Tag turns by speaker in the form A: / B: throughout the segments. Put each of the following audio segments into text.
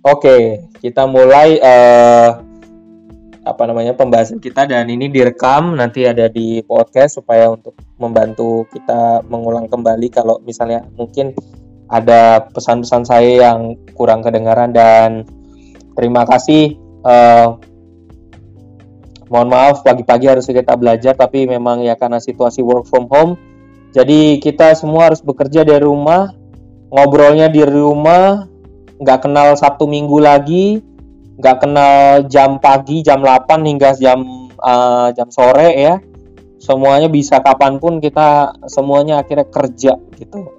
A: Oke, kita mulai uh, apa namanya pembahasan kita dan ini direkam nanti ada di podcast supaya untuk membantu kita mengulang kembali kalau misalnya mungkin ada pesan-pesan saya yang kurang kedengaran dan terima kasih. Uh, mohon maaf pagi-pagi harus kita belajar tapi memang ya karena situasi work from home jadi kita semua harus bekerja dari rumah ngobrolnya di rumah nggak kenal Sabtu Minggu lagi, nggak kenal jam pagi, jam 8 hingga jam uh, jam sore ya. Semuanya bisa kapan pun kita semuanya akhirnya kerja gitu.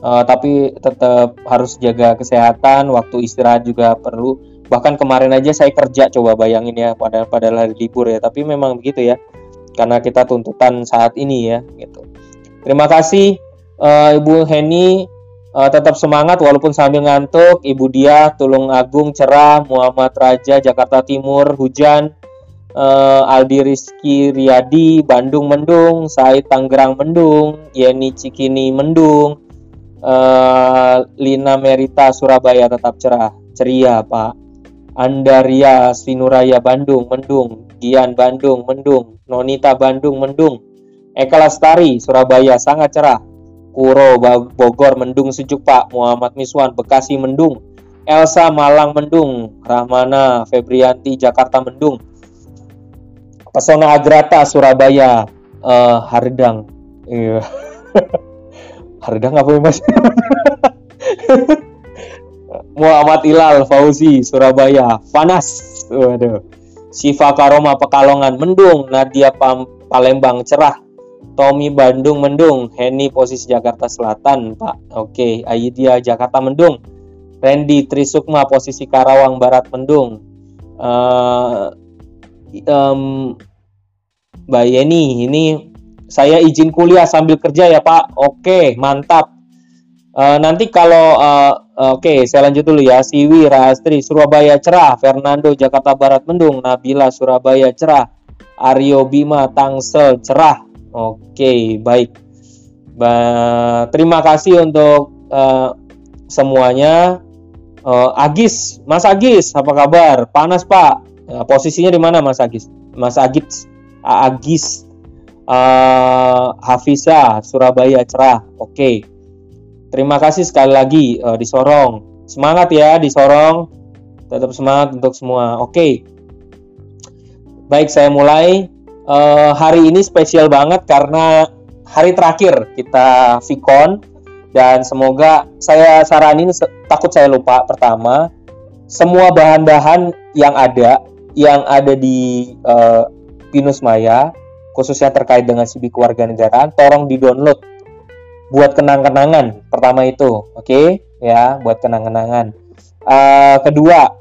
A: Uh, tapi tetap harus jaga kesehatan, waktu istirahat juga perlu. Bahkan kemarin aja saya kerja, coba bayangin ya, pada pada hari libur ya. Tapi memang begitu ya, karena kita tuntutan saat ini ya, gitu. Terima kasih uh, Ibu Heni Uh, tetap semangat walaupun sambil ngantuk. Ibu Dia, Tulung Agung, Cerah, Muhammad Raja, Jakarta Timur, Hujan, uh, Aldi Rizky Riyadi, Bandung Mendung, Said Tanggerang Mendung, Yeni Cikini Mendung, uh, Lina Merita Surabaya tetap cerah, ceria Pak. Andaria Sinuraya Bandung Mendung, Gian Bandung Mendung, Nonita Bandung Mendung, Eka Lastari Surabaya sangat cerah. Kuro Bogor Mendung Sejuk Pak. Muhammad Miswan Bekasi Mendung. Elsa Malang Mendung. Rahmana Febrianti Jakarta Mendung. Pesona Agrata Surabaya. Uh, Hardang. Iya. Hardang apa ya mas? Muhammad Ilal Fauzi Surabaya. Panas waduh. Siva Karoma Pekalongan Mendung. Nadia Pam Palembang Cerah Tommy Bandung Mendung, Henny posisi Jakarta Selatan, Pak. Oke, Aidia Jakarta Mendung, Randy Trisukma posisi Karawang Barat Mendung, uh, um, Mbak Yeni, ini saya izin kuliah sambil kerja ya Pak. Oke, mantap. Uh, nanti kalau uh, oke, okay, saya lanjut dulu ya. Siwi Rastri Surabaya cerah, Fernando Jakarta Barat Mendung, Nabila Surabaya cerah, Aryo Bima Tangsel cerah, Oke, baik. Ba terima kasih untuk uh, semuanya. Uh, Agis, Mas Agis, apa kabar? Panas Pak. Uh, posisinya di mana Mas Agis? Mas Agis, Agis, uh, Hafiza, Surabaya cerah. Oke. Terima kasih sekali lagi uh, di Sorong. Semangat ya di Sorong. Tetap semangat untuk semua. Oke. Baik, saya mulai uh, hari ini spesial banget karena hari terakhir kita Vicon dan semoga saya saranin takut saya lupa pertama semua bahan-bahan yang ada yang ada di uh, Pinus Maya khususnya terkait dengan sibi kewarganegaraan tolong di-download buat kenang-kenangan pertama itu oke okay? ya buat kenang-kenangan uh, kedua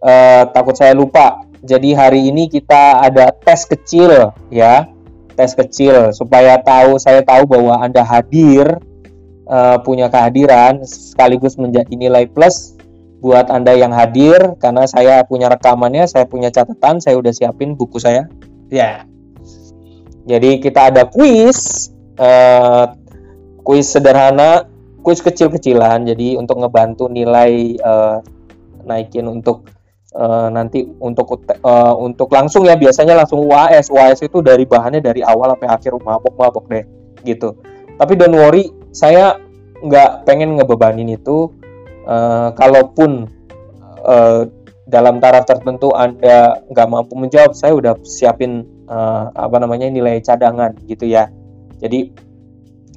A: uh, takut saya lupa jadi hari ini kita ada tes kecil ya, tes kecil supaya tahu saya tahu bahwa Anda hadir uh, punya kehadiran sekaligus menjadi nilai plus buat Anda yang hadir karena saya punya rekamannya, saya punya catatan, saya udah siapin buku saya. Ya. Jadi kita ada kuis uh, kuis sederhana, kuis kecil-kecilan jadi untuk ngebantu nilai uh, naikin untuk uh, nanti untuk uh, untuk langsung ya biasanya langsung UAS UAS itu dari bahannya dari awal sampai akhir mabok mabok deh gitu. Tapi don't worry saya nggak pengen ngebebanin itu. Uh, kalaupun uh, dalam taraf tertentu anda nggak mampu menjawab saya udah siapin uh, apa namanya nilai cadangan gitu ya. Jadi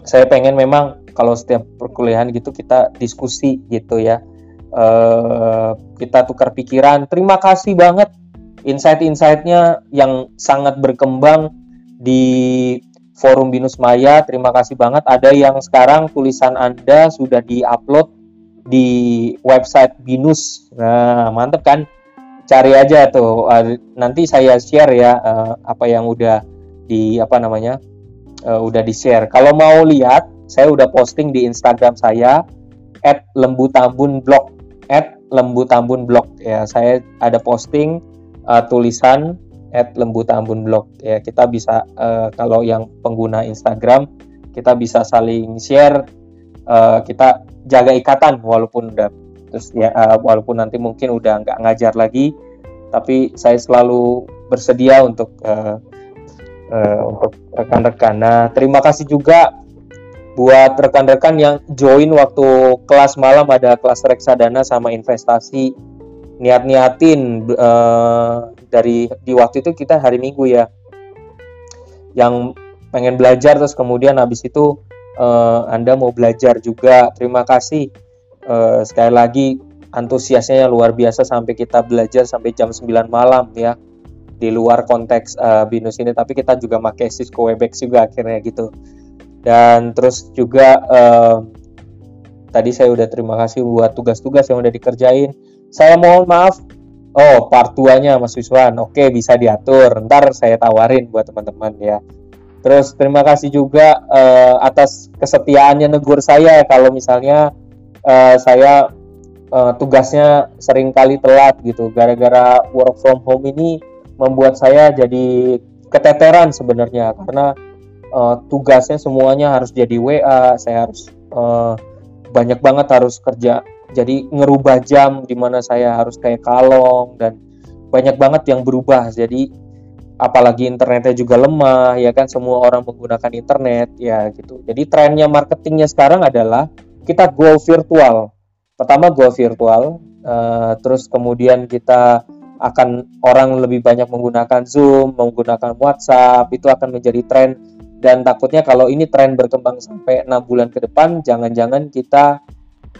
A: saya pengen memang kalau setiap perkuliahan gitu kita diskusi gitu ya uh, kita tukar pikiran. Terima kasih banget insight-insightnya yang sangat berkembang di forum Binus Maya. Terima kasih banget. Ada yang sekarang tulisan Anda sudah diupload di website Binus. Nah, mantep kan? Cari aja tuh. nanti saya share ya uh, apa yang udah di apa namanya uh, udah di share. Kalau mau lihat, saya udah posting di Instagram saya @lembutambunblog at lembu tambun blog ya saya ada posting uh, tulisan at lembu tambun blog ya kita bisa uh, kalau yang pengguna Instagram kita bisa saling share uh, kita jaga ikatan walaupun udah terus ya uh, walaupun nanti mungkin udah nggak ngajar lagi tapi saya selalu bersedia untuk uh, uh, untuk rekan-rekan. Nah, terima kasih juga buat rekan-rekan yang join waktu kelas malam ada kelas reksadana sama investasi niat-niatin uh, dari di waktu itu kita hari Minggu ya yang pengen belajar terus kemudian habis itu uh, Anda mau belajar juga. Terima kasih. Uh, sekali lagi antusiasnya luar biasa sampai kita belajar sampai jam 9 malam ya di luar konteks uh, binus ini. Tapi kita juga pakai Cisco Webex juga akhirnya gitu dan terus juga uh, tadi saya udah terima kasih buat tugas-tugas yang udah dikerjain. Saya mohon maaf. Oh part 2 nya Mas Wiswan. Oke bisa diatur. Ntar saya tawarin buat teman-teman ya. Terus terima kasih juga uh, atas kesetiaannya negur saya kalau misalnya uh, saya uh, tugasnya sering kali telat gitu. Gara-gara work from home ini membuat saya jadi keteteran sebenarnya. Karena uh, tugasnya semuanya harus jadi WA saya harus uh, banyak banget harus kerja jadi ngerubah jam di mana saya harus kayak kalong dan banyak banget yang berubah. Jadi apalagi internetnya juga lemah ya kan semua orang menggunakan internet ya gitu. Jadi trennya marketingnya sekarang adalah kita go virtual. Pertama go virtual uh, terus kemudian kita akan orang lebih banyak menggunakan Zoom, menggunakan WhatsApp, itu akan menjadi tren dan takutnya kalau ini tren berkembang sampai enam bulan ke depan, jangan-jangan kita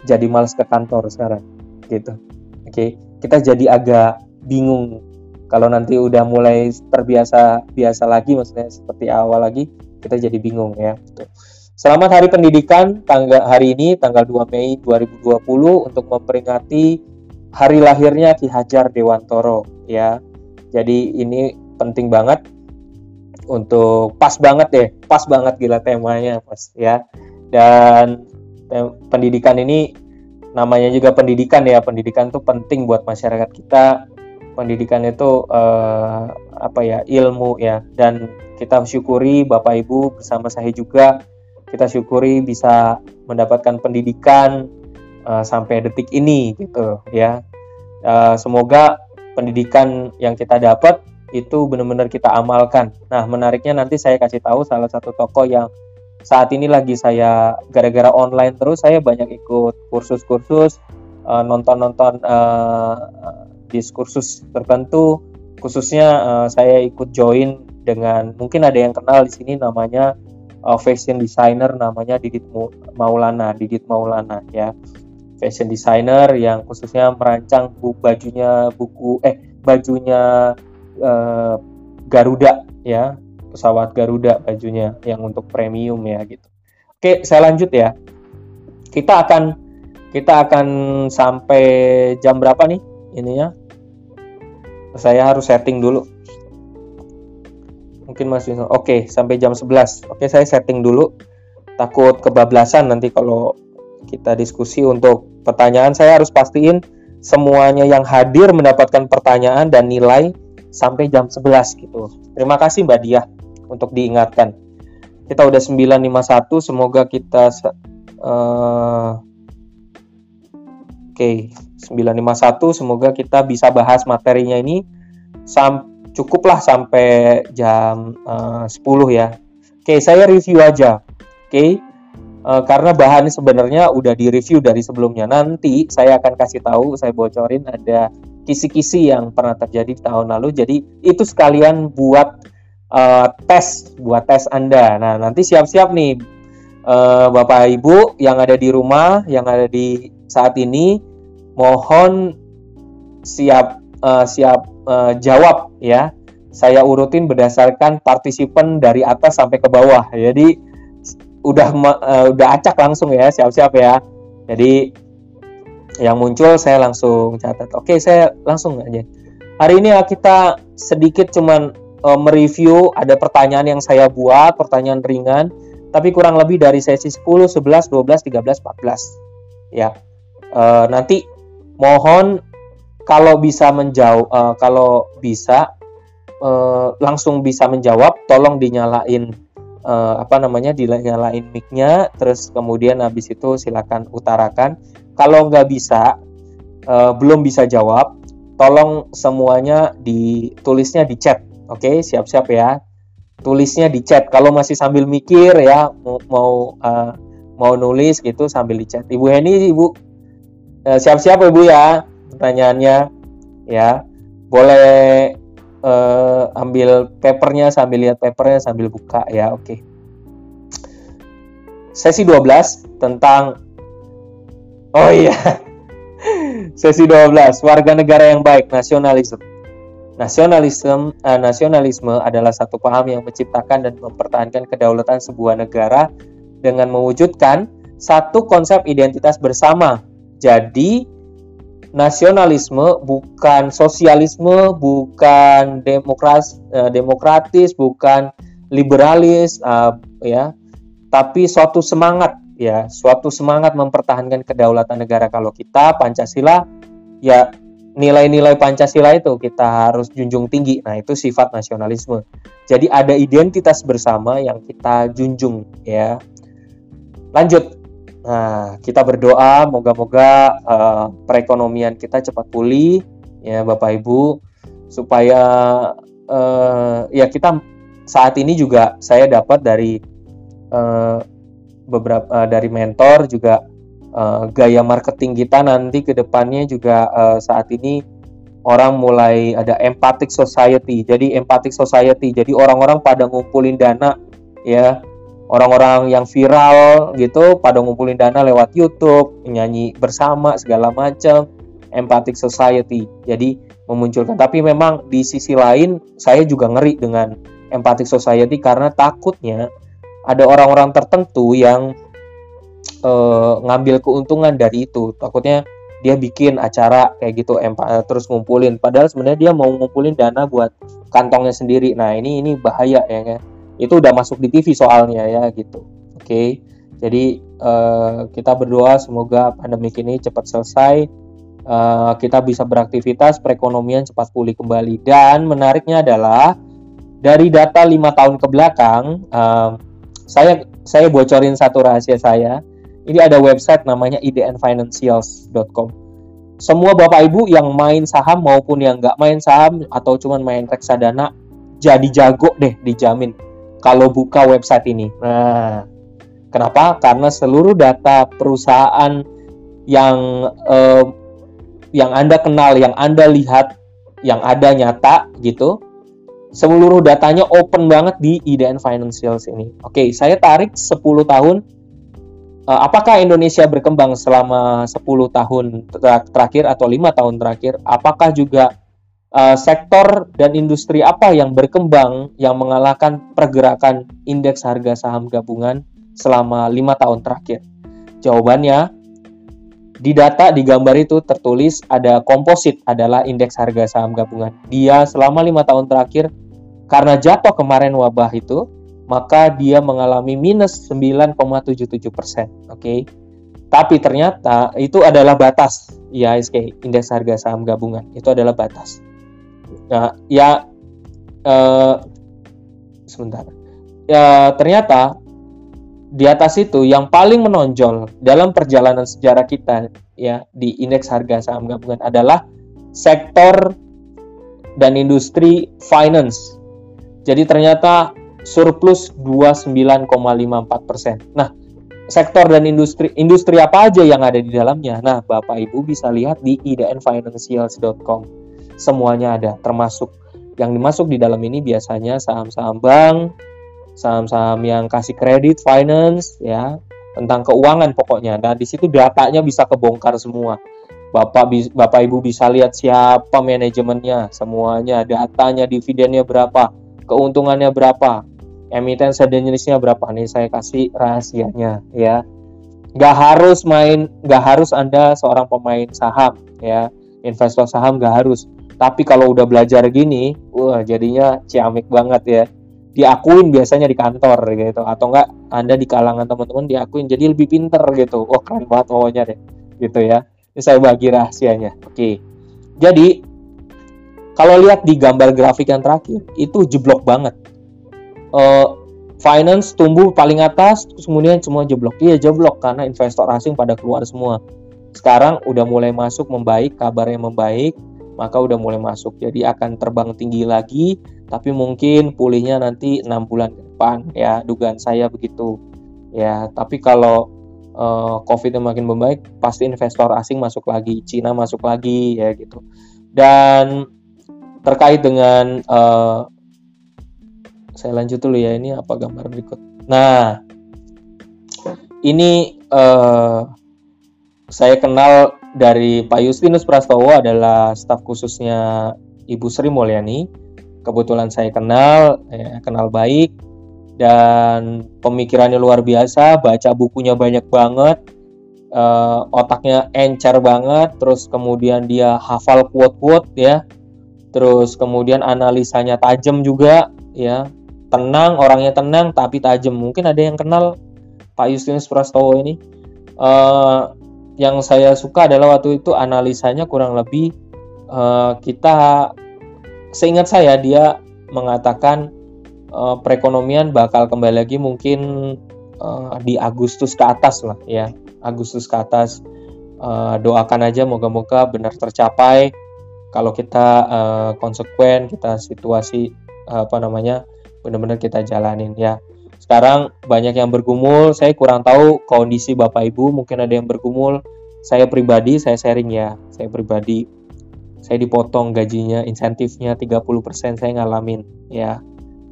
A: jadi males ke kantor sekarang, gitu. Oke, okay? kita jadi agak bingung kalau nanti udah mulai terbiasa biasa lagi, maksudnya seperti awal lagi, kita jadi bingung ya. Gitu. Selamat Hari Pendidikan tanggal hari ini tanggal 2 Mei 2020 untuk memperingati hari lahirnya Ki Hajar Dewantoro ya. Jadi ini penting banget untuk pas banget deh, pas banget gila temanya Mas ya. Dan pendidikan ini namanya juga pendidikan ya. Pendidikan tuh penting buat masyarakat kita. Pendidikan itu eh, apa ya ilmu ya dan kita syukuri Bapak Ibu bersama saya juga kita syukuri bisa mendapatkan pendidikan uh, sampai detik ini gitu ya. Uh, semoga pendidikan yang kita dapat itu benar-benar kita amalkan. Nah, menariknya nanti saya kasih tahu salah satu toko yang saat ini lagi saya gara-gara online terus saya banyak ikut kursus-kursus uh, nonton-nonton uh, diskursus tertentu khususnya uh, saya ikut join dengan mungkin ada yang kenal di sini namanya fashion designer namanya Didit Maulana, Didit Maulana ya. Fashion designer yang khususnya merancang bu bajunya buku eh bajunya uh, Garuda ya, pesawat Garuda bajunya yang untuk premium ya gitu. Oke, saya lanjut ya. Kita akan kita akan sampai jam berapa nih ininya? Saya harus setting dulu mungkin masih oke sampai jam 11 oke saya setting dulu takut kebablasan nanti kalau kita diskusi untuk pertanyaan saya harus pastiin semuanya yang hadir mendapatkan pertanyaan dan nilai sampai jam 11 gitu terima kasih Mbak Dia untuk diingatkan kita udah 951 semoga kita uh, oke okay, 951 semoga kita bisa bahas materinya ini sampai cukuplah sampai jam eh, uh, 10 ya. Oke, saya review aja. Oke. Uh, karena bahan sebenarnya udah di review dari sebelumnya. Nanti saya akan kasih tahu, saya bocorin ada kisi-kisi yang pernah terjadi di tahun lalu. Jadi itu sekalian buat uh, tes, buat tes Anda. Nah, nanti siap-siap nih uh, Bapak Ibu yang ada di rumah, yang ada di saat ini mohon siap uh, siap uh, jawab ya. Saya urutin berdasarkan partisipan dari atas sampai ke bawah. Jadi udah uh, udah acak langsung ya, siap-siap ya. Jadi yang muncul saya langsung catat. Oke, saya langsung aja. Hari ini kita sedikit cuman uh, mereview ada pertanyaan yang saya buat, pertanyaan ringan, tapi kurang lebih dari sesi 10, 11, 12, 13, 14. Ya. Uh, nanti mohon kalau bisa menjawab uh, kalau bisa uh, langsung bisa menjawab tolong dinyalain uh, apa namanya dinyalain mic-nya terus kemudian habis itu silakan utarakan kalau nggak bisa uh, belum bisa jawab, tolong semuanya ditulisnya di chat. Oke, okay? siap-siap ya. Tulisnya di chat. Kalau masih sambil mikir ya mau mau, uh, mau nulis gitu sambil di chat. Ibu Heni, Ibu uh, siap-siap Ibu ya pertanyaannya ya. Boleh uh, ambil papernya sambil lihat papernya sambil buka ya. Oke. Okay. Sesi 12 tentang Oh iya. Sesi 12, warga negara yang baik, nasionalisme. Nasionalisme, uh, nasionalisme adalah satu paham yang menciptakan dan mempertahankan kedaulatan sebuah negara dengan mewujudkan satu konsep identitas bersama. Jadi, nasionalisme bukan sosialisme, bukan demokras, uh, demokratis, bukan liberalis, uh, ya, tapi suatu semangat ya suatu semangat mempertahankan kedaulatan negara kalau kita Pancasila ya nilai-nilai Pancasila itu kita harus junjung tinggi. Nah, itu sifat nasionalisme. Jadi ada identitas bersama yang kita junjung ya. Lanjut. Nah, kita berdoa moga-moga uh, perekonomian kita cepat pulih ya Bapak Ibu supaya uh, ya kita saat ini juga saya dapat dari uh, beberapa uh, dari mentor juga uh, gaya marketing kita nanti ke depannya juga uh, saat ini orang mulai ada empathic society. Jadi empathic society. Jadi orang-orang pada ngumpulin dana ya. Orang-orang yang viral gitu pada ngumpulin dana lewat YouTube, nyanyi bersama segala macam. Empathic society. Jadi memunculkan tapi memang di sisi lain saya juga ngeri dengan empathic society karena takutnya ada orang-orang tertentu yang uh, ngambil keuntungan dari itu. Takutnya dia bikin acara kayak gitu terus ngumpulin. Padahal sebenarnya dia mau ngumpulin dana buat kantongnya sendiri. Nah ini ini bahaya ya kan itu udah masuk di TV soalnya ya gitu. Oke. Okay? jadi uh, kita berdoa semoga pandemi ini cepat selesai. Uh, kita bisa beraktivitas perekonomian cepat pulih kembali. Dan menariknya adalah dari data lima tahun ke belakang uh, saya saya bocorin satu rahasia saya. Ini ada website namanya idnfinancials.com. Semua bapak ibu yang main saham maupun yang nggak main saham atau cuman main reksadana jadi jago deh dijamin kalau buka website ini. Nah, kenapa? Karena seluruh data perusahaan yang eh, yang anda kenal, yang anda lihat, yang ada nyata gitu, seluruh datanya open banget di IDN Financials ini. Oke, saya tarik 10 tahun. Uh, apakah Indonesia berkembang selama 10 tahun terakhir atau lima tahun terakhir? Apakah juga uh, sektor dan industri apa yang berkembang yang mengalahkan pergerakan indeks harga saham gabungan selama lima tahun terakhir? Jawabannya di data di gambar itu tertulis ada komposit adalah indeks harga saham gabungan. Dia selama lima tahun terakhir karena jatuh kemarin wabah itu, maka dia mengalami minus 9,77 persen. Oke, okay? tapi ternyata itu adalah batas IHSG indeks harga saham gabungan itu adalah batas. Nah, ya eh, sebentar. Ya ternyata di atas itu yang paling menonjol dalam perjalanan sejarah kita ya di indeks harga saham gabungan adalah sektor dan industri finance jadi ternyata surplus 29,54 persen. Nah, sektor dan industri industri apa aja yang ada di dalamnya? Nah, Bapak Ibu bisa lihat di idnfinancials.com. Semuanya ada, termasuk yang dimasuk di dalam ini biasanya saham-saham bank, saham-saham yang kasih kredit, finance, ya, tentang keuangan pokoknya. Nah, di situ datanya bisa kebongkar semua. Bapak Bapak Ibu bisa lihat siapa manajemennya, semuanya, datanya, dividennya berapa, keuntungannya berapa, emiten sejenisnya berapa nih saya kasih rahasianya ya. Gak harus main, gak harus anda seorang pemain saham ya, investor saham gak harus. Tapi kalau udah belajar gini, wah jadinya ciamik banget ya. Diakuin biasanya di kantor gitu, atau enggak anda di kalangan teman-teman diakuin jadi lebih pinter gitu. Wah keren banget pokoknya deh, gitu ya. Ini saya bagi rahasianya. Oke. Jadi kalau lihat di gambar grafik yang terakhir, itu jeblok banget. Uh, finance tumbuh paling atas, kemudian semua jeblok. Iya jeblok karena investor asing pada keluar semua. sekarang udah mulai masuk membaik kabarnya membaik maka udah mulai masuk jadi akan terbang tinggi lagi tapi mungkin pulihnya nanti enam bulan ke depan ya dugaan saya begitu ya tapi kalau uh, covid makin membaik pasti investor asing masuk lagi Cina masuk lagi ya gitu dan terkait dengan uh, saya lanjut dulu ya ini apa gambar berikut nah ini uh, saya kenal dari Pak Justinus Prastowo adalah staf khususnya Ibu Sri Mulyani. Kebetulan saya kenal, ya, kenal baik dan pemikirannya luar biasa, baca bukunya banyak banget, uh, otaknya encer banget, terus kemudian dia hafal quote-quote ya, terus kemudian analisanya tajam juga ya, tenang, orangnya tenang tapi tajam. Mungkin ada yang kenal Pak Justinus Prastowo ini. Uh, yang saya suka adalah waktu itu analisanya kurang lebih uh, kita seingat saya dia mengatakan uh, perekonomian bakal kembali lagi mungkin uh, di Agustus ke atas lah ya Agustus ke atas uh, doakan aja moga-moga benar tercapai kalau kita uh, konsekuen kita situasi uh, apa namanya benar-benar kita jalanin ya sekarang banyak yang bergumul, saya kurang tahu kondisi Bapak Ibu, mungkin ada yang bergumul. Saya pribadi, saya sharing ya, saya pribadi saya dipotong gajinya, insentifnya 30% saya ngalamin ya.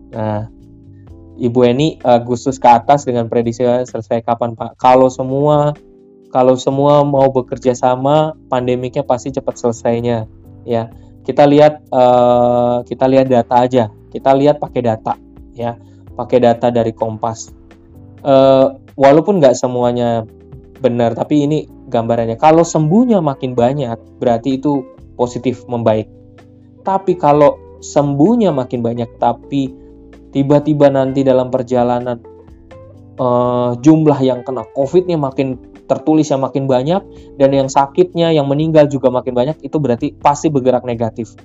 A: Nah, Ibu Eni Agustus ke atas dengan prediksi selesai kapan Pak? Kalau semua kalau semua mau bekerja sama, pandemiknya pasti cepat selesainya ya. Kita lihat uh, kita lihat data aja. Kita lihat pakai data ya pakai data dari Kompas. Uh, walaupun nggak semuanya benar, tapi ini gambarannya. Kalau sembuhnya makin banyak, berarti itu positif membaik. Tapi kalau sembuhnya makin banyak, tapi tiba-tiba nanti dalam perjalanan uh, jumlah yang kena COVID-nya makin tertulis yang makin banyak dan yang sakitnya yang meninggal juga makin banyak itu berarti pasti bergerak negatif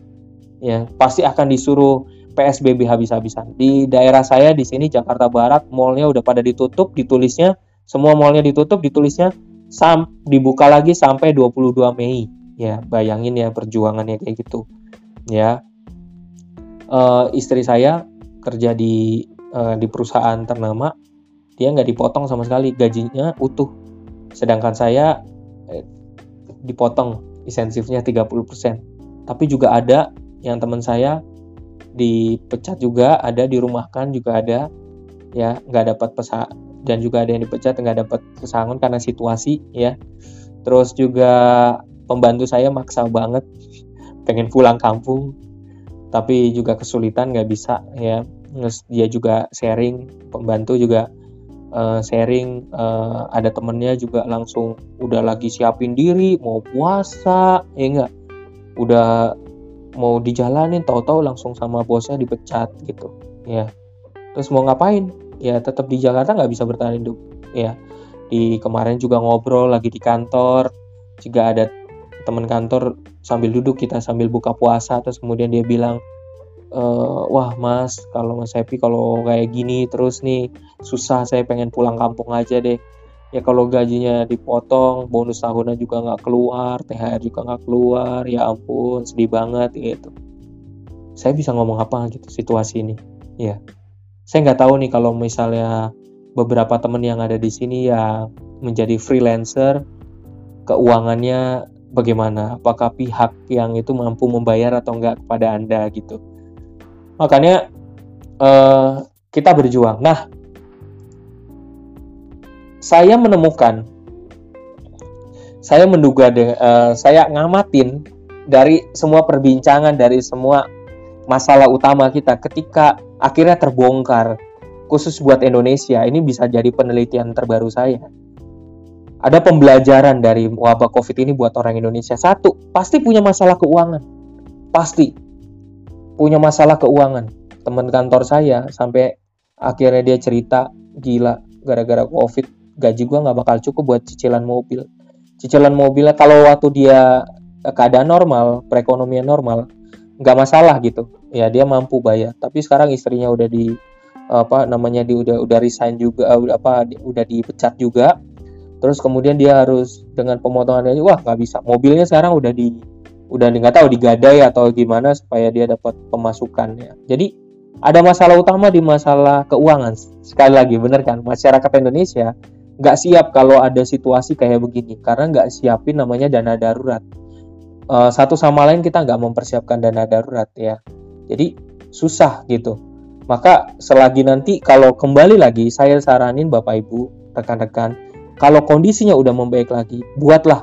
A: ya pasti akan disuruh PSBB habis-habisan. Di daerah saya di sini Jakarta Barat, mallnya udah pada ditutup, ditulisnya semua mallnya ditutup, ditulisnya sam dibuka lagi sampai 22 Mei. Ya, bayangin ya perjuangannya kayak gitu. Ya, uh, istri saya kerja di uh, di perusahaan ternama, dia nggak dipotong sama sekali gajinya utuh. Sedangkan saya eh, dipotong insentifnya 30%. Tapi juga ada yang teman saya dipecat juga ada dirumahkan juga ada ya nggak dapat pesa dan juga ada yang dipecat nggak dapat pesangon karena situasi ya terus juga pembantu saya maksa banget pengen pulang kampung tapi juga kesulitan nggak bisa ya terus dia juga sharing pembantu juga uh, sharing uh, ada temennya juga langsung udah lagi siapin diri mau puasa ya enggak? Udah mau dijalanin tahu-tahu langsung sama bosnya dipecat gitu ya. Terus mau ngapain? Ya tetap di Jakarta nggak bisa bertahan hidup ya. Di kemarin juga ngobrol lagi di kantor juga ada teman kantor sambil duduk kita sambil buka puasa terus kemudian dia bilang e, wah mas kalau mas Happy kalau kayak gini terus nih susah saya pengen pulang kampung aja deh. Ya kalau gajinya dipotong bonus tahunan juga nggak keluar THR juga nggak keluar ya ampun sedih banget gitu. Saya bisa ngomong apa gitu situasi ini? Ya saya nggak tahu nih kalau misalnya beberapa teman yang ada di sini yang menjadi freelancer keuangannya bagaimana? Apakah pihak yang itu mampu membayar atau enggak kepada anda gitu makanya uh, kita berjuang. Nah saya menemukan saya menduga de, uh, saya ngamatin dari semua perbincangan dari semua masalah utama kita ketika akhirnya terbongkar khusus buat Indonesia. Ini bisa jadi penelitian terbaru saya. Ada pembelajaran dari wabah covid ini buat orang Indonesia. Satu pasti punya masalah keuangan. Pasti punya masalah keuangan. Teman kantor saya sampai akhirnya dia cerita gila gara-gara covid gaji gue nggak bakal cukup buat cicilan mobil. Cicilan mobilnya kalau waktu dia eh, keadaan normal perekonomian normal nggak masalah gitu. Ya dia mampu bayar. Tapi sekarang istrinya udah di apa namanya di udah udah resign juga uh, apa udah dipecat juga. Terus kemudian dia harus dengan pemotongan gaji wah nggak bisa. Mobilnya sekarang udah di udah nggak tahu digadai atau gimana supaya dia dapat pemasukan ya jadi ada masalah utama di masalah keuangan. Sekali lagi bener kan? Masyarakat Indonesia nggak siap kalau ada situasi kayak begini karena nggak siapin namanya dana darurat. Uh, satu sama lain kita nggak mempersiapkan dana darurat ya. Jadi susah gitu. Maka selagi nanti kalau kembali lagi saya saranin Bapak Ibu rekan-rekan kalau kondisinya udah membaik lagi, buatlah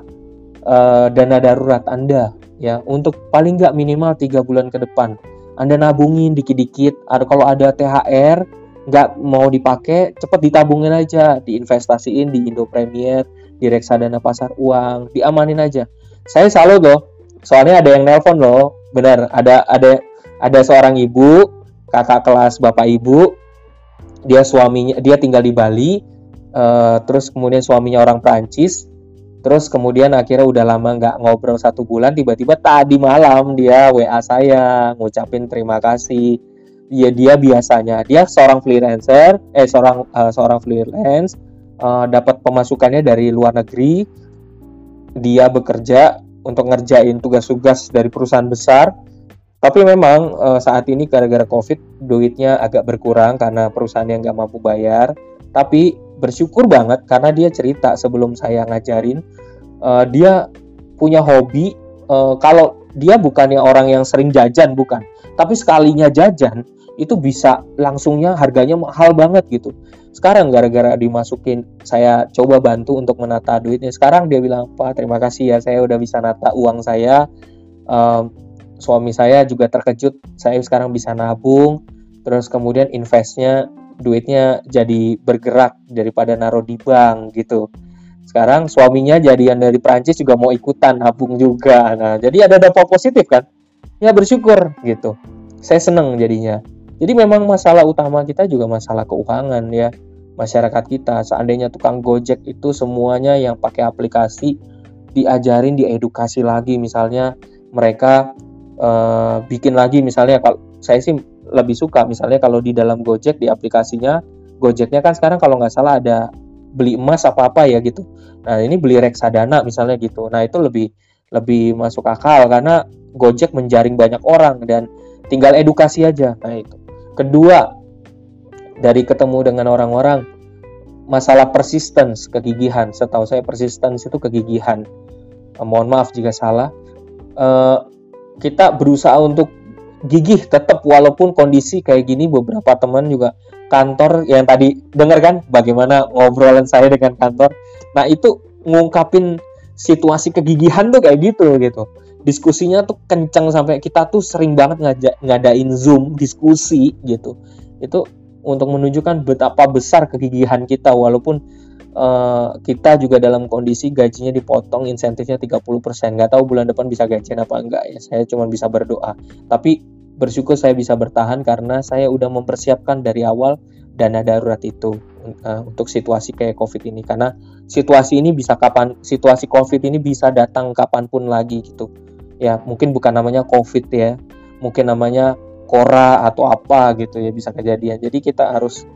A: uh, dana darurat Anda ya untuk paling nggak minimal tiga bulan ke depan. Anda nabungin dikit-dikit. Ada kalau ada THR nggak mau dipakai, cepet ditabungin aja, diinvestasiin di Indo Premier, di reksadana pasar uang, diamanin aja. Saya salut loh, soalnya ada yang nelpon loh, benar. Ada ada ada seorang ibu, kakak kelas bapak ibu, dia suaminya dia tinggal di Bali, uh, terus kemudian suaminya orang Prancis terus kemudian akhirnya udah lama nggak ngobrol satu bulan tiba-tiba tadi malam dia WA saya ngucapin terima kasih. Ya dia biasanya dia seorang freelancer eh seorang uh, seorang freelance uh, dapat pemasukannya dari luar negeri. Dia bekerja untuk ngerjain tugas-tugas dari perusahaan besar. Tapi memang uh, saat ini gara-gara covid duitnya agak berkurang karena perusahaan yang nggak mampu bayar. Tapi bersyukur banget karena dia cerita sebelum saya ngajarin uh, dia punya hobi uh, kalau dia bukannya orang yang sering jajan bukan. Tapi sekalinya jajan itu bisa langsungnya harganya mahal banget gitu. Sekarang gara-gara dimasukin saya coba bantu untuk menata duitnya. Sekarang dia bilang pak terima kasih ya saya udah bisa nata uang saya. Uh, suami saya juga terkejut saya sekarang bisa nabung. Terus kemudian investnya duitnya jadi bergerak daripada naruh di bank gitu. Sekarang suaminya jadian dari Prancis juga mau ikutan nabung juga. Nah, jadi ada dampak positif kan? Ya bersyukur gitu. Saya seneng jadinya. Jadi memang masalah utama kita juga masalah keuangan ya masyarakat kita. Seandainya tukang Gojek itu semuanya yang pakai aplikasi diajarin, diedukasi lagi misalnya mereka uh, bikin lagi misalnya kalau saya sih lebih suka. Misalnya kalau di dalam Gojek di aplikasinya Gojeknya kan sekarang kalau nggak salah ada beli emas apa apa ya gitu. Nah ini beli reksadana misalnya gitu. Nah itu lebih lebih masuk akal karena Gojek menjaring banyak orang dan tinggal edukasi aja. Nah itu. Kedua dari ketemu dengan orang-orang masalah persistence kegigihan. Setahu saya persistence itu kegigihan. Eh, mohon maaf jika salah. Uh, kita berusaha untuk gigih tetap walaupun kondisi kayak gini beberapa teman juga kantor yang tadi dengar kan? Bagaimana ngobrolan saya dengan kantor? Nah itu ngungkapin situasi kegigihan tuh kayak gitu gitu. Diskusinya tuh kencang sampai kita tuh sering banget ngajak ngadain zoom diskusi gitu. Itu untuk menunjukkan betapa besar kegigihan kita walaupun uh, kita juga dalam kondisi gajinya dipotong insentifnya 30% nggak tahu bulan depan bisa gajian apa enggak ya saya cuma bisa berdoa. Tapi bersyukur saya bisa bertahan karena saya udah mempersiapkan dari awal dana darurat itu uh, untuk situasi kayak covid ini. Karena situasi ini bisa kapan situasi covid ini bisa datang kapan pun lagi gitu. Ya mungkin bukan namanya covid ya mungkin namanya kora atau apa gitu ya bisa kejadian. Jadi kita harus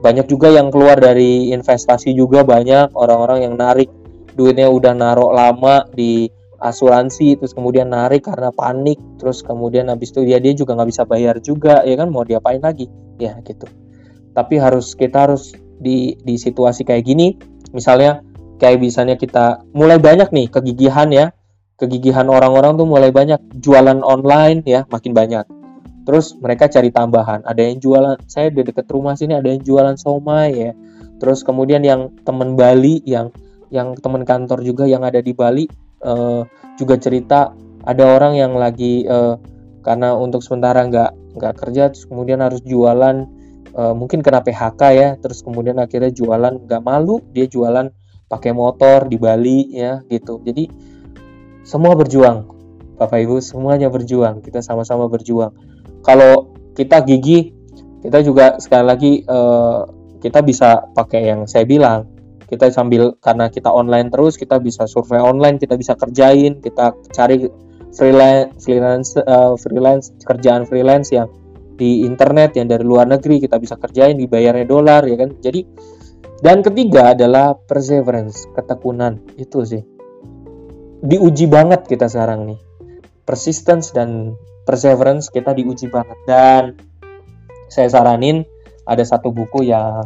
A: banyak juga yang keluar dari investasi juga banyak orang-orang yang narik duitnya udah narok lama di asuransi terus kemudian narik karena panik terus kemudian habis itu dia dia juga nggak bisa bayar juga ya kan? Mau diapain lagi? Ya gitu. Tapi harus kita harus di di situasi kayak gini misalnya kayak misalnya kita mulai banyak nih kegigihan ya. Kegigihan orang-orang tuh mulai banyak. Jualan online ya makin banyak. Terus mereka cari tambahan. Ada yang jualan saya di dekat rumah sini ada yang jualan somai ya. Terus kemudian yang teman Bali yang yang teman kantor juga yang ada di Bali uh, juga cerita ada orang yang lagi uh, karena untuk sementara nggak nggak kerja terus kemudian harus jualan uh, mungkin kena PHK ya terus kemudian akhirnya jualan nggak malu dia jualan pakai motor di Bali ya gitu. Jadi semua berjuang Bapak Ibu semuanya berjuang kita sama-sama berjuang. Kalau kita gigi kita juga sekali lagi uh, kita bisa pakai yang saya bilang kita sambil karena kita online terus kita bisa survei online kita bisa kerjain kita cari freelance freelance uh, freelance kerjaan freelance yang di internet yang dari luar negeri kita bisa kerjain dibayarnya dolar ya kan jadi Dan ketiga adalah perseverance, ketekunan. Itu sih. Diuji banget kita sekarang nih. Persistence dan perseverance kita diuji banget. Dan saya saranin ada satu buku yang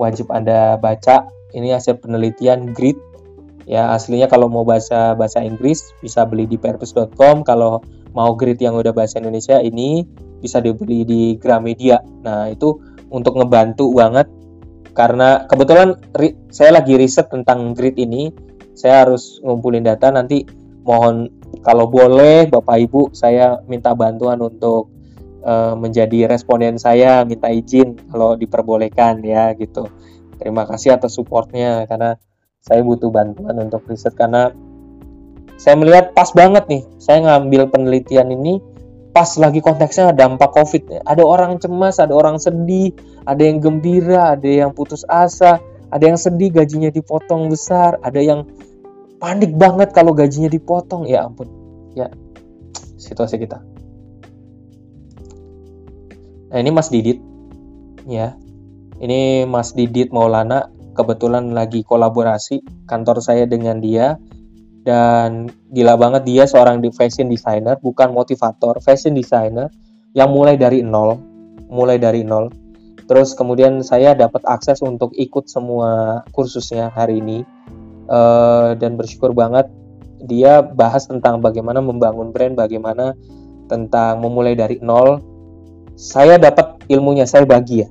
A: wajib Anda baca. Ini hasil penelitian Grit. Ya, aslinya kalau mau bahasa bahasa Inggris bisa beli di purpose.com. Kalau mau Grit yang udah bahasa Indonesia ini bisa dibeli di Gramedia. Nah, itu untuk ngebantu banget karena kebetulan saya lagi riset tentang grid ini saya harus ngumpulin data nanti mohon kalau boleh Bapak Ibu saya minta bantuan untuk uh, menjadi responden saya minta izin kalau diperbolehkan ya gitu terima kasih atas supportnya karena saya butuh bantuan untuk riset karena saya melihat pas banget nih saya ngambil penelitian ini pas lagi konteksnya dampak covid. Ada orang cemas ada orang sedih ada yang gembira ada yang putus asa ada yang sedih gajinya dipotong besar ada yang panik banget kalau gajinya dipotong. Ya ampun ya situasi kita. Nah ini Mas Didit. Ya ini Mas Didit Maulana kebetulan lagi kolaborasi kantor saya dengan dia. Dan gila banget dia seorang fashion designer bukan motivator fashion designer yang mulai dari nol mulai dari nol. Terus kemudian saya dapat akses untuk ikut semua kursusnya hari ini. Uh, dan bersyukur banget dia bahas tentang bagaimana membangun brand bagaimana tentang memulai dari nol. Saya dapat ilmunya saya bagi ya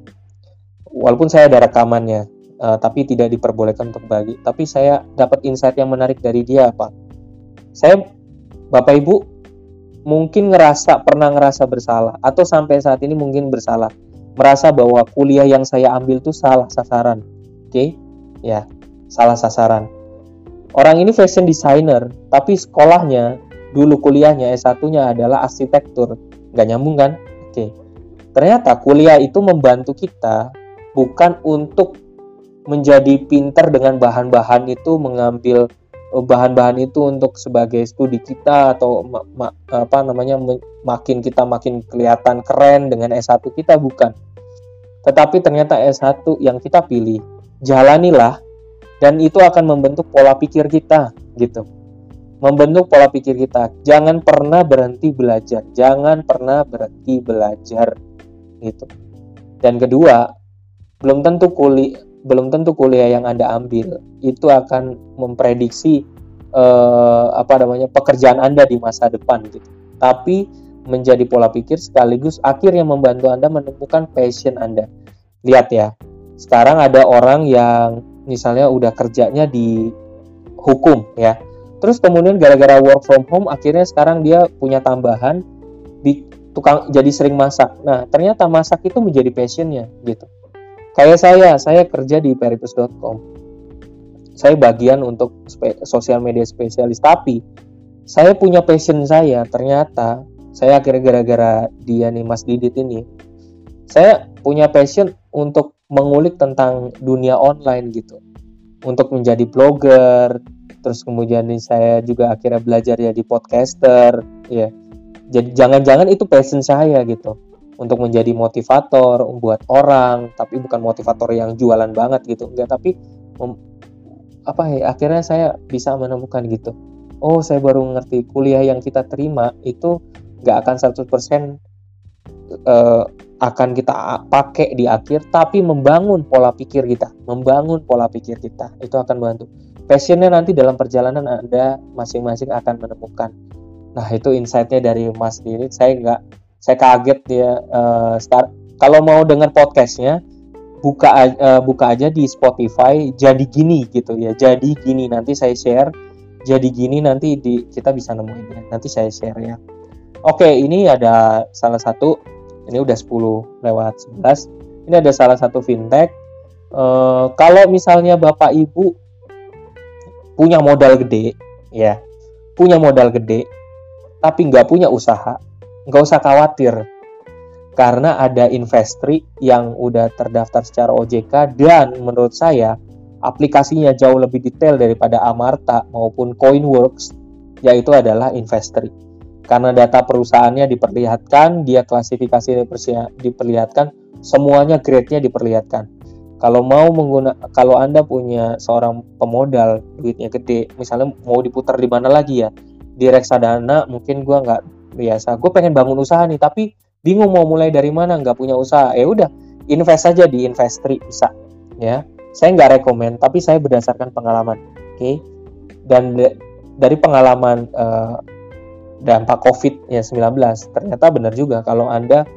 A: walaupun saya ada rekamannya uh, tapi tidak diperbolehkan untuk bagi. Tapi saya dapat insight yang menarik dari dia apa? Saya Bapak Ibu mungkin ngerasa pernah ngerasa bersalah atau sampai saat ini mungkin bersalah, merasa bahwa kuliah yang saya ambil tuh salah sasaran. Oke? Okay? Ya, salah sasaran. Orang ini fashion designer, tapi sekolahnya dulu kuliahnya S1-nya adalah arsitektur. Nggak nyambung kan? Oke. Okay. Ternyata kuliah itu membantu kita bukan untuk menjadi pinter dengan bahan-bahan itu mengambil eh, bahan-bahan itu untuk sebagai studi kita atau apa namanya makin kita makin kelihatan keren dengan S1 kita bukan. Tetapi ternyata S1 yang kita pilih jalanilah dan itu akan membentuk pola pikir kita gitu. Membentuk pola pikir kita. Jangan pernah berhenti belajar. Jangan pernah berhenti belajar gitu. Dan kedua, belum tentu kuliah belum tentu kuliah yang Anda ambil itu akan memprediksi eh, apa namanya pekerjaan Anda di masa depan gitu. Tapi menjadi pola pikir sekaligus akhirnya membantu Anda menemukan passion Anda. Lihat ya. Sekarang ada orang yang misalnya udah kerjanya di hukum ya. Terus kemudian gara-gara work from home akhirnya sekarang dia punya tambahan di tukang jadi sering masak. Nah, ternyata masak itu menjadi passionnya gitu. Kayak saya, saya kerja di peritus.com. Saya bagian untuk sosial media spesialis, tapi saya punya passion saya. Ternyata saya akhirnya gara-gara dia nih Mas Didit ini, saya punya passion untuk mengulik tentang dunia online gitu. Untuk menjadi blogger, terus kemudian saya juga akhirnya belajar ya di podcaster, ya. Jadi jangan-jangan itu passion saya gitu untuk menjadi motivator, membuat orang, tapi bukan motivator yang jualan banget gitu, enggak, tapi apa ya, akhirnya saya bisa menemukan gitu. Oh, saya baru ngerti kuliah yang kita terima itu nggak akan 100% uh, akan kita pakai di akhir, tapi membangun pola pikir kita, membangun pola pikir kita, itu akan membantu. Passionnya nanti dalam perjalanan Anda masing-masing akan menemukan. Nah, itu insightnya dari Mas Dirit. Saya nggak saya kaget dia uh, start kalau mau dengar podcastnya buka uh, buka aja di Spotify jadi gini gitu ya jadi gini. Nanti saya share jadi gini nanti di kita bisa nemuin ya. Nanti saya share ya. Oke ini ada salah satu ini udah 10 lewat 11 ini ada salah satu fintech. Uh, kalau misalnya bapak ibu punya modal gede ya punya modal gede tapi nggak punya usaha nggak usah khawatir. Karena ada investri yang udah terdaftar secara OJK dan menurut saya aplikasinya jauh lebih detail daripada Amarta maupun Coinworks yaitu adalah investri. Karena data perusahaannya diperlihatkan dia klasifikasi diperlihatkan semuanya grade-nya diperlihatkan. Kalau mau mengguna kalau anda punya seorang pemodal duitnya gede misalnya mau diputar di mana lagi ya? Di reksadana mungkin gue nggak biasa. Gue pengen bangun usaha nih tapi bingung mau mulai dari mana nggak punya usaha. Ya udah invest saja di investri bisa ya. Saya nggak rekomend tapi saya berdasarkan pengalaman oke? Okay? dan dari pengalaman uh, dampak covid ya 19 ternyata benar juga kalau anda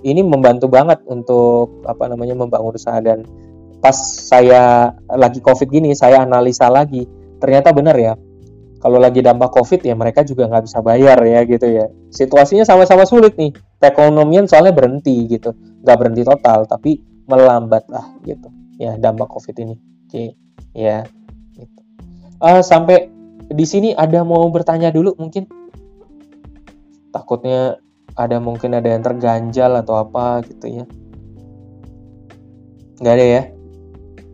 A: ini membantu banget untuk apa namanya membangun usaha. Dan pas saya lagi covid gini saya analisa lagi ternyata benar ya kalau lagi dampak covid ya mereka juga nggak bisa bayar ya gitu ya. Situasinya sama-sama sulit nih. Perekonomian soalnya berhenti gitu. Nggak berhenti total tapi melambat lah gitu. Ya dampak covid ini. Oke ya gitu. uh, sampai di sini ada mau bertanya dulu mungkin? Takutnya ada mungkin ada yang terganjal atau apa gitu ya. Nggak ada ya?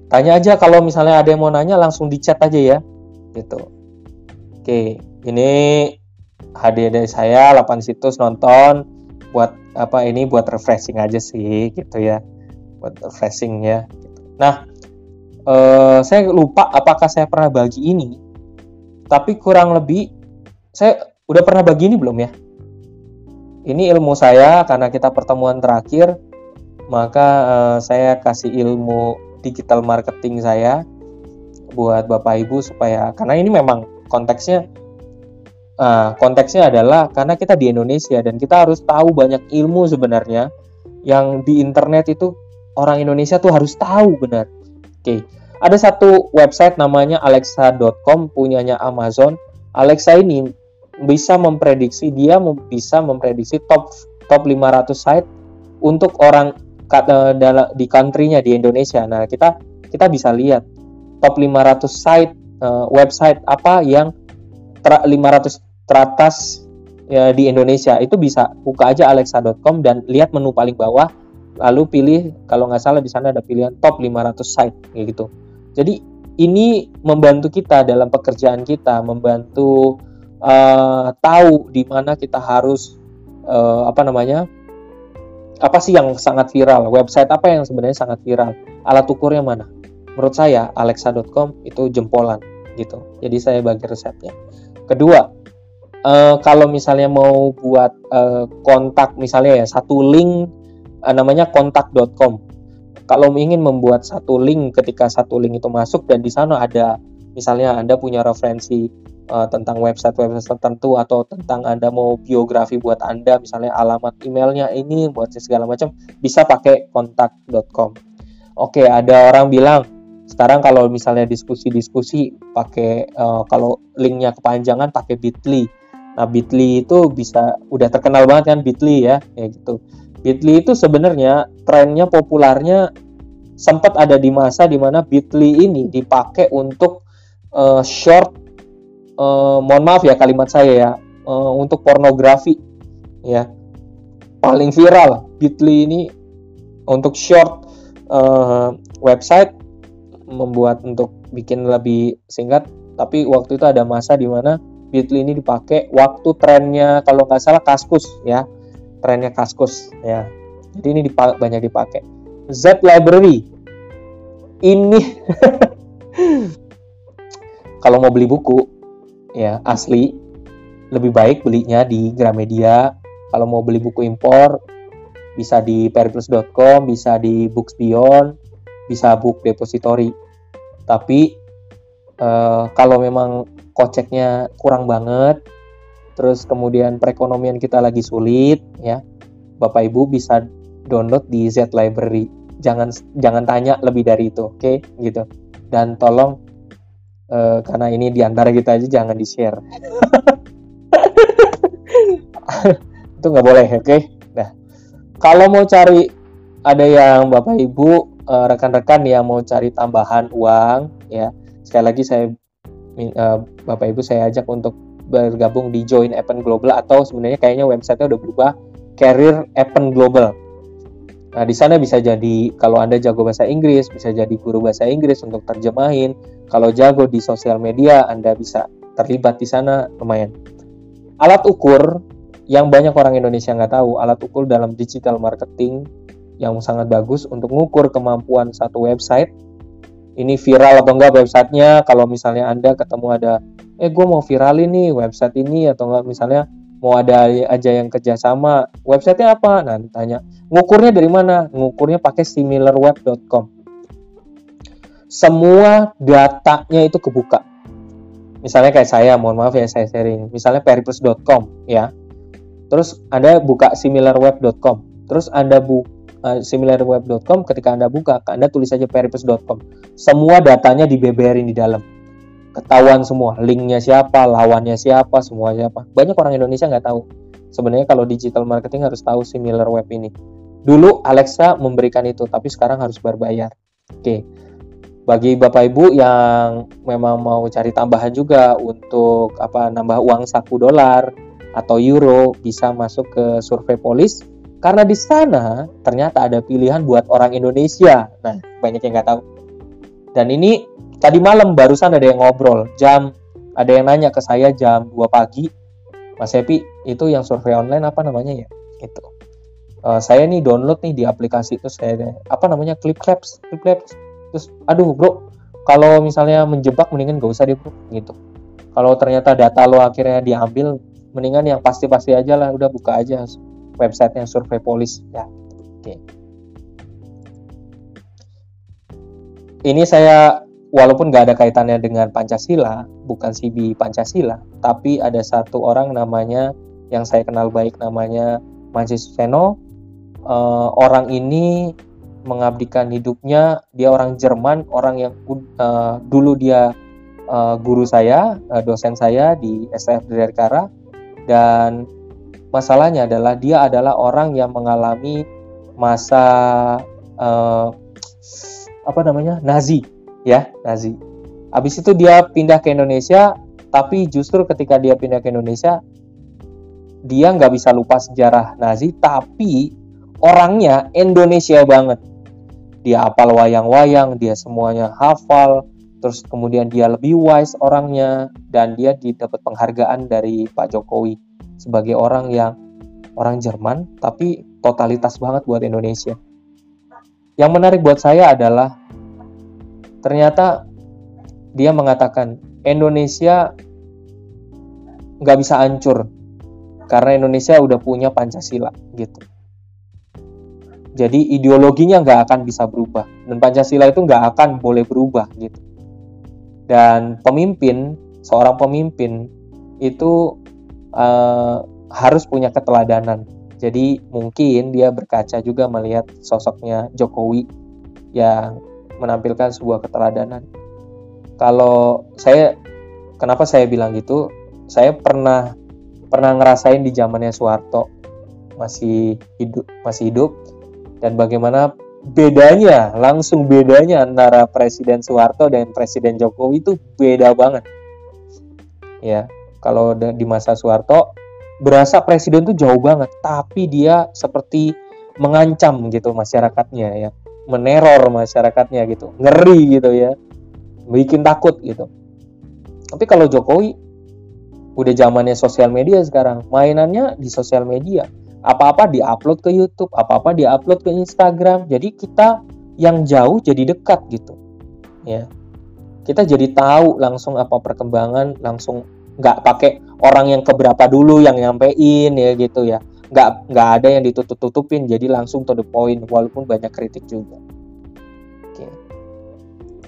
A: Tanya aja kalau misalnya ada yang mau nanya langsung di chat aja ya gitu oke ini hadiah dari saya 8 situs nonton buat apa ini buat refreshing aja sih gitu ya. Buat refreshing ya. Nah eh, saya lupa apakah saya pernah bagi ini. Tapi kurang lebih saya udah pernah bagi ini belum ya? Ini ilmu saya karena kita pertemuan terakhir maka uh, saya kasih ilmu digital marketing saya buat Bapak Ibu supaya karena ini memang konteksnya uh, konteksnya adalah karena kita di Indonesia dan kita harus tahu banyak ilmu sebenarnya yang di internet itu orang Indonesia tuh harus tahu benar. Oke, okay. ada satu website namanya alexa.com punyanya Amazon. Alexa ini bisa memprediksi dia bisa memprediksi top top 500 site untuk orang Eh, di country-nya di Indonesia. Nah, kita kita bisa lihat top 500 site uh, website apa yang ter 500 teratas ya, di Indonesia. Itu bisa buka aja alexa.com dan lihat menu paling bawah lalu pilih kalau nggak salah di sana ada pilihan top 500 site kayak gitu. Jadi ini membantu kita dalam pekerjaan kita, membantu uh, tahu di mana kita harus uh, apa namanya apa sih yang sangat viral? Website apa yang sebenarnya sangat viral? Alat ukurnya mana? Menurut saya alexa.com itu jempolan gitu. Jadi saya bagi resepnya. Kedua, uh, kalau misalnya mau buat uh, kontak misalnya ya satu link uh, namanya kontak.com. Kalau ingin membuat satu link ketika satu link itu masuk dan di sana ada misalnya Anda punya referensi uh, tentang website-website tertentu atau tentang Anda mau biografi buat Anda, misalnya alamat emailnya ini buat segala macam, bisa pakai kontak.com. Oke, ada orang bilang sekarang kalau misalnya diskusi-diskusi pakai uh, kalau linknya kepanjangan pakai Bitly. Nah, Bitly itu bisa udah terkenal banget kan Bitly ya, kayak gitu. Bitly itu sebenarnya trennya populernya sempat ada di masa di mana Bitly ini dipakai untuk uh, short uh, mohon maaf ya kalimat saya ya uh, untuk pornografi ya paling viral Bitly ini untuk short uh, website membuat untuk bikin lebih singkat. Tapi waktu itu ada masa di mana Bitly ini dipakai waktu trennya kalau nggak salah kaskus ya. Trennya kaskus ya. Jadi ini dipak banyak dipakai. Z Library. Ini kalau mau beli buku ya asli lebih baik belinya di Gramedia. Kalau mau beli buku impor bisa di periplus.com bisa di Books Beyond bisa Book Depository tapi uh, kalau memang koceknya kurang banget terus kemudian perekonomian kita lagi sulit ya Bapak Ibu bisa download di Z Library jangan jangan tanya lebih dari itu oke okay? gitu dan tolong uh, karena ini di antara kita aja jangan di share itu nggak boleh oke okay? nah kalau mau cari ada yang bapak ibu uh, rekan-rekan yang mau cari tambahan uang ya sekali lagi saya uh, bapak ibu saya ajak untuk bergabung di Join Appen Global atau sebenarnya kayaknya websitenya udah berubah Career Appen Global Nah, di sana bisa jadi kalau Anda jago bahasa Inggris, bisa jadi guru bahasa Inggris untuk terjemahin. Kalau jago di sosial media, Anda bisa terlibat di sana lumayan. Alat ukur yang banyak orang Indonesia nggak tahu, alat ukur dalam digital marketing yang sangat bagus untuk mengukur kemampuan satu website. Ini viral atau enggak websitenya? Kalau misalnya anda ketemu ada eh gue mau viralin nih website ini atau enggak misalnya mau ada aja yang kerjasama websitenya apa? Nah tanya ngukurnya dari mana? Ngukurnya pakai similarweb.com semua datanya itu kebuka. Misalnya kayak saya mohon maaf ya saya sharing. Misalnya peripus.com ya. Terus anda buka similarweb.com terus anda buka uh, similarweb.com ketika Anda buka, Anda tulis saja peripus.com. Semua datanya dibeberin di dalam. Ketahuan semua, linknya siapa, lawannya siapa, semua siapa. Banyak orang Indonesia nggak tahu. Sebenarnya kalau digital marketing harus tahu similar web ini. Dulu Alexa memberikan itu, tapi sekarang harus berbayar. Oke. Bagi Bapak Ibu yang memang mau cari tambahan juga untuk apa nambah uang saku dolar atau euro bisa masuk ke Survei Polis karena di sana ternyata ada pilihan buat orang Indonesia. Nah, banyak yang nggak tahu. Dan ini tadi malam barusan ada yang ngobrol. Jam ada yang nanya ke saya jam 2 pagi. Mas Epi, itu yang survei online apa namanya ya? Itu. Uh, saya nih download nih di aplikasi itu saya apa namanya Clip Labs, Clip Labs. Terus aduh, Bro, kalau misalnya menjebak mendingan gak usah deh, Bro, gitu. Kalau ternyata data lo akhirnya diambil, mendingan yang pasti-pasti aja lah, udah buka aja websitenya survei polis ya. Oke. Ini saya walaupun nggak ada kaitannya dengan Pancasila bukan CB Pancasila tapi ada satu orang namanya yang saya kenal baik namanya Mansi Suseno uh, orang ini mengabdikan hidupnya. Dia orang Jerman orang yang uh, dulu dia uh, guru saya uh, dosen saya di STF Dirgantara dan masalahnya adalah dia adalah orang yang mengalami masa uh, apa namanya Nazi ya Nazi. Habis itu dia pindah ke Indonesia, tapi justru ketika dia pindah ke Indonesia dia nggak bisa lupa sejarah Nazi, tapi orangnya Indonesia banget. Dia apal wayang-wayang, dia semuanya hafal, terus kemudian dia lebih wise orangnya dan dia didapat penghargaan dari Pak Jokowi sebagai orang yang orang Jerman tapi totalitas banget buat Indonesia. Yang menarik buat saya adalah ternyata dia mengatakan Indonesia nggak bisa hancur karena Indonesia udah punya Pancasila gitu. Jadi ideologinya nggak akan bisa berubah dan Pancasila itu nggak akan boleh berubah gitu. Dan pemimpin, seorang pemimpin itu uh, harus punya keteladanan. Jadi mungkin dia berkaca juga melihat sosoknya Jokowi yang menampilkan sebuah keteladanan. Kalau saya kenapa saya bilang gitu? Saya pernah pernah ngerasain di zamannya Soeharto masih hidup masih hidup dan bagaimana bedanya langsung bedanya antara Presiden Soeharto dan Presiden Jokowi itu beda banget ya kalau di masa Soeharto berasa presiden tuh jauh banget, tapi dia seperti mengancam gitu masyarakatnya ya, meneror masyarakatnya gitu, ngeri gitu ya, bikin takut gitu. Tapi kalau Jokowi udah zamannya sosial media sekarang, mainannya di sosial media. Apa-apa diupload ke YouTube, apa-apa diupload ke Instagram. Jadi kita yang jauh jadi dekat gitu. Ya. Kita jadi tahu langsung apa perkembangan, langsung nggak pakai orang yang keberapa dulu yang nyampein ya gitu ya. Nggak nggak ada yang ditutup tutupin jadi langsung to the point walaupun banyak kritik juga. Oke.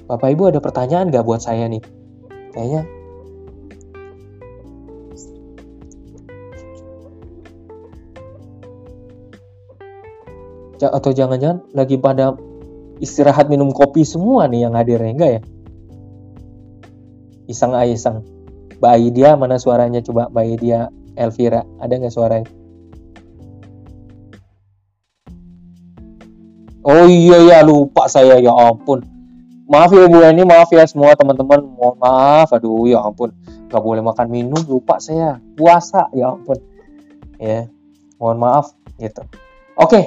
A: Bapak ibu ada pertanyaan nggak buat saya nih? Kayaknya. Atau jangan-jangan lagi pada istirahat minum kopi semua nih yang hadir enggak ya? Iseng aja iseng Mbak dia mana suaranya? Coba Mbak dia Elvira ada nggak suaranya? Oh iya ya lupa saya ya ampun. Maaf ya Bu ini maaf ya semua teman-teman. Mohon maaf aduh ya ampun. Nggak boleh makan minum lupa saya. Puasa ya ampun. Ya mohon maaf gitu. Oke okay.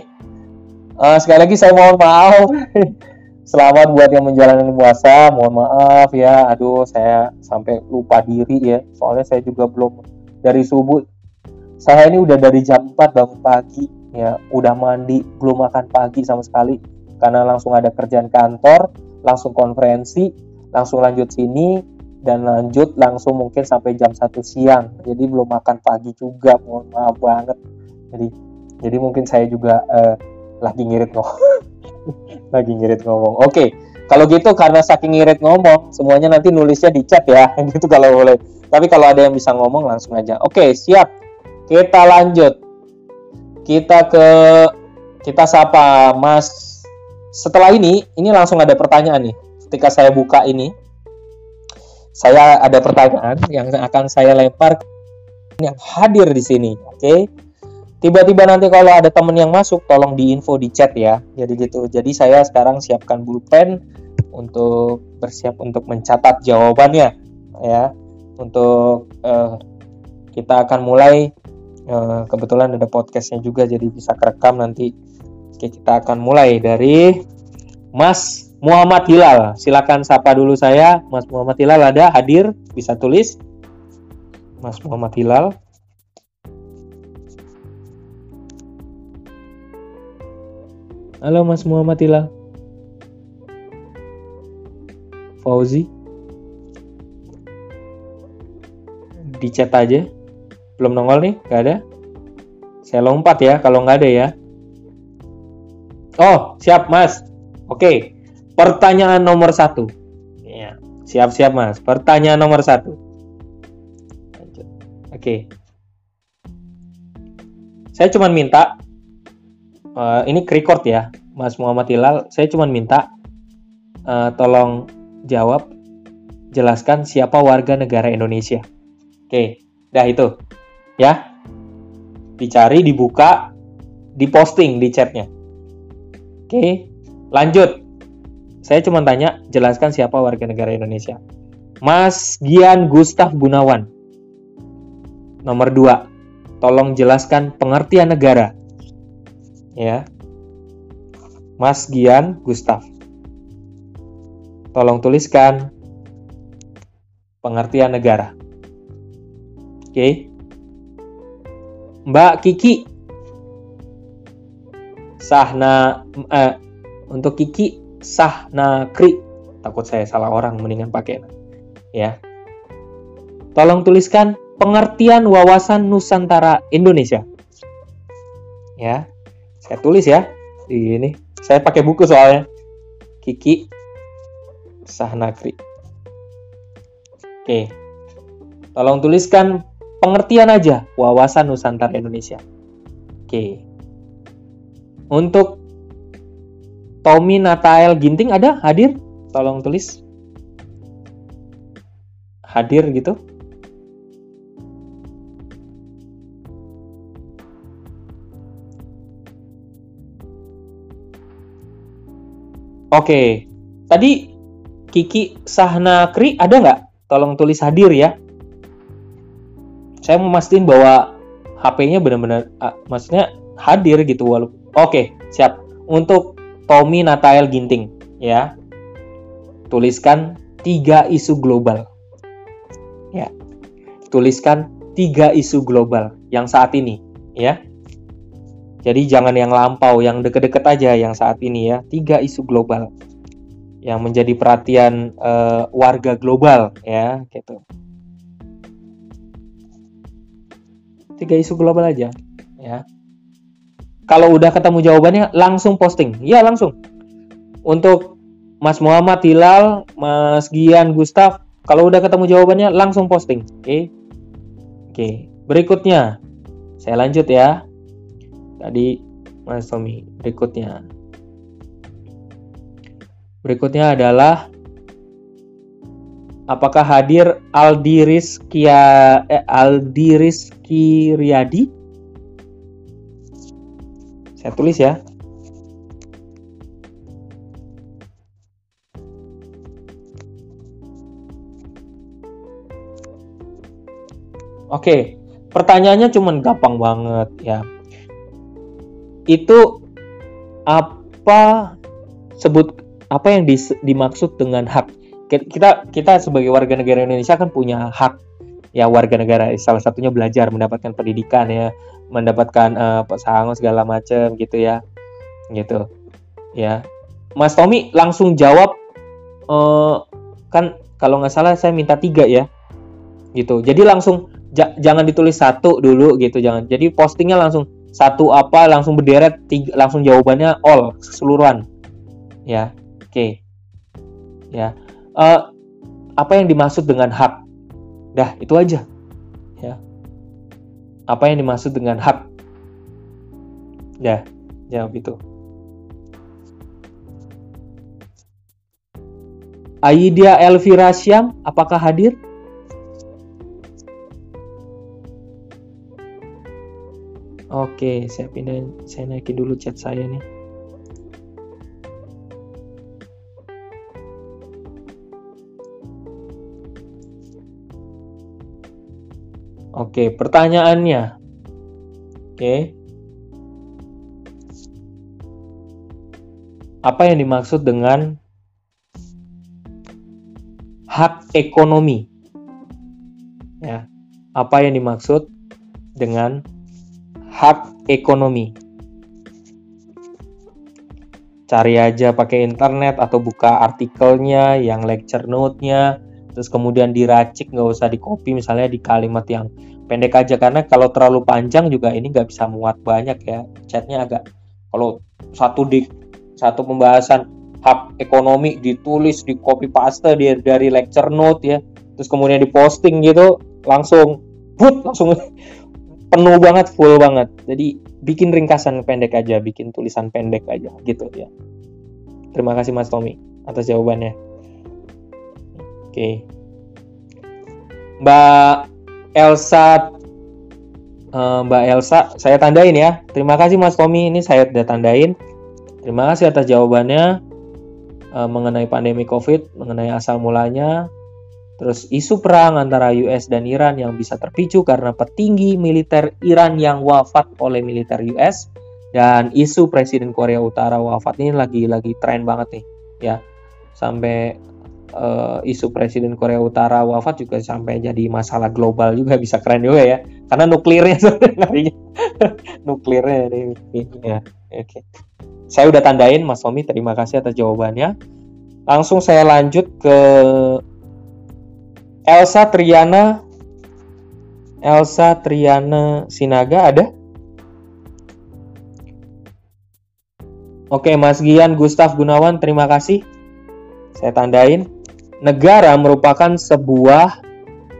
A: uh, sekali lagi saya mohon maaf Selamat buat yang menjalani puasa. Mohon maaf ya. Aduh, saya sampai lupa diri ya. Soalnya saya juga belum dari subuh. Saya ini udah dari jam 4 bangun pagi. ya udah mandi belum makan pagi sama sekali karena langsung ada kerjaan kantor langsung konferensi langsung lanjut sini dan lanjut langsung mungkin sampai jam satu siang jadi belum makan pagi juga mohon maaf banget jadi jadi mungkin saya juga uh, lagi ngirit ngomong lagi ngirit ngomong oke okay. kalau gitu karena saking ngirit ngomong semuanya nanti nulisnya di chat ya gitu kalau boleh tapi kalau ada yang bisa ngomong langsung aja oke okay, siap kita lanjut kita ke kita sapa Mas setelah ini ini langsung ada pertanyaan nih ketika saya buka ini saya ada pertanyaan yang akan saya lempar yang hadir di sini, oke? Okay? Tiba-tiba nanti kalau ada temen yang masuk, tolong diinfo di chat ya. Jadi gitu. Jadi saya sekarang siapkan pulpen untuk bersiap untuk mencatat jawabannya, ya. Untuk uh, kita akan mulai. Uh, kebetulan ada podcastnya juga, jadi bisa kerekam nanti. Oke, kita akan mulai dari Mas Muhammad Hilal. Silakan sapa dulu saya. Mas Muhammad Hilal ada hadir? Bisa tulis. Mas Muhammad Hilal. Halo Mas Muhammad Hilal. Fauzi. Di aja. Belum nongol nih? Gak ada? Saya lompat ya kalau nggak ada ya. Oh, siap Mas. Oke. Pertanyaan nomor satu. Ya, siap-siap mas. Pertanyaan nomor satu. Oke. Saya cuma minta, uh, ini record ya, Mas Muhammad Hilal. Saya cuma minta, uh, tolong jawab, jelaskan siapa warga negara Indonesia. Oke, dah itu, ya. Dicari, dibuka, diposting di chatnya. Oke, lanjut. Saya cuma tanya, jelaskan siapa warga negara Indonesia. Mas Gian Gustaf Gunawan. Nomor dua, tolong jelaskan pengertian negara. Ya. Mas Gian Gustaf. Tolong tuliskan pengertian negara. Oke. Mbak Kiki. Sahna eh, untuk Kiki sah nakri takut saya salah orang mendingan pakai ya tolong tuliskan pengertian wawasan Nusantara Indonesia ya saya tulis ya. Ini saya pakai buku soalnya. Kiki Sahnakri oke. Tolong tuliskan pengertian aja wawasan Nusantara Indonesia. Oke. Untuk Tommy Natael Ginting ada? Hadir? Tolong tulis. Hadir gitu. Oke, tadi Kiki Sahna Kri ada nggak? Tolong tulis hadir ya. Saya mau mastiin bahwa HP-nya benar-benar, uh, maksudnya hadir gitu walaupun. Oke, siap. Untuk Tommy Natael Ginting ya tuliskan tiga isu global ya tuliskan tiga isu global yang saat ini ya jadi jangan yang lampau yang deket-deket aja yang saat ini ya tiga isu global yang menjadi perhatian uh, warga global ya gitu tiga isu global aja ya kalau udah ketemu jawabannya langsung posting. Ya langsung. Untuk Mas Muhammad Hilal, Mas Gian Gustaf, kalau udah ketemu jawabannya langsung posting. Oke. Okay? Oke. Okay. Berikutnya saya lanjut ya. Tadi Mas Tommy, berikutnya. Berikutnya adalah apakah hadir Aldiris Kia eh, Aldiris Kiriadi saya tulis ya. Oke, pertanyaannya cuman gampang banget ya. Itu apa sebut apa yang dimaksud dengan hak? Kita kita sebagai warga negara Indonesia kan punya hak. Ya warga negara salah satunya belajar mendapatkan pendidikan ya mendapatkan uh, pesangon segala macam gitu ya gitu. Ya. Mas Tommy langsung jawab uh, kan kalau nggak salah saya minta tiga ya gitu. Jadi langsung ja jangan ditulis satu dulu gitu jangan. Jadi postingnya langsung satu apa langsung berderet tiga, langsung jawabannya all keseluruhan. Ya oke. Okay. ya. Uh, apa yang dimaksud dengan hak? Dah itu aja. Ya. Apa yang dimaksud dengan hak? Ya jawab itu. Aidia Elvira Syam apakah hadir Oke, saya pindah, saya naikin dulu chat saya nih. Oke, pertanyaannya. Oke. Apa yang dimaksud dengan hak ekonomi? Ya. Apa yang dimaksud dengan hak ekonomi? Cari aja pakai internet atau buka artikelnya yang lecture note-nya terus kemudian diracik nggak usah di copy misalnya di kalimat yang pendek aja karena kalau terlalu panjang juga ini nggak bisa muat banyak ya chatnya agak kalau satu di satu pembahasan hak ekonomi ditulis di copy paste dari, lecture note ya terus kemudian diposting gitu langsung put langsung penuh banget full banget jadi bikin ringkasan pendek aja bikin tulisan pendek aja gitu ya terima kasih Mas Tommy atas jawabannya Oke. Mbak Elsa uh, Mbak Elsa, saya tandain ya. Terima kasih Mas Tommy, ini saya sudah tandain. Terima kasih atas jawabannya uh, mengenai pandemi COVID, mengenai asal mulanya, terus isu perang antara US dan Iran yang bisa terpicu karena petinggi militer Iran yang wafat oleh militer US dan isu Presiden Korea Utara wafat. Ini lagi lagi tren banget nih ya. Sampai uh, isu Presiden Korea Utara wafat juga sampai jadi masalah global juga bisa keren juga ya. Karena nuklirnya sebenarnya nuklirnya ini, ini ya oke. Okay. saya udah tandain Mas Tommy terima kasih atas jawabannya. Langsung saya lanjut ke Elsa Triana Elsa Triana Sinaga ada Oke, Mas Gian Gustaf Gunawan, terima kasih. Saya tandain negara merupakan sebuah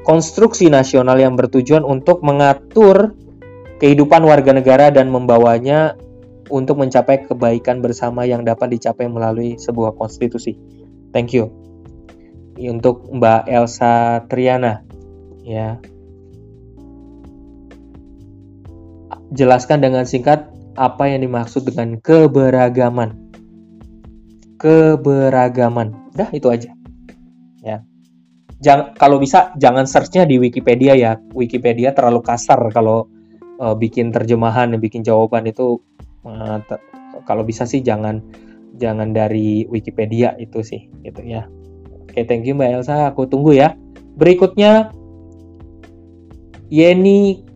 A: konstruksi nasional yang bertujuan untuk mengatur kehidupan warga negara dan membawanya untuk mencapai kebaikan bersama yang dapat dicapai melalui sebuah konstitusi. Thank you. Untuk Mbak Elsa Triana, ya. Jelaskan dengan singkat apa yang dimaksud dengan keberagaman. Keberagaman. Dah itu aja ya jangan kalau bisa jangan searchnya di Wikipedia ya Wikipedia terlalu kasar kalau uh, bikin terjemahan bikin jawaban itu uh, kalau bisa sih jangan jangan dari Wikipedia itu sih gitu ya oke thank you Mbak Elsa. Aku tunggu ya. Berikutnya Yeni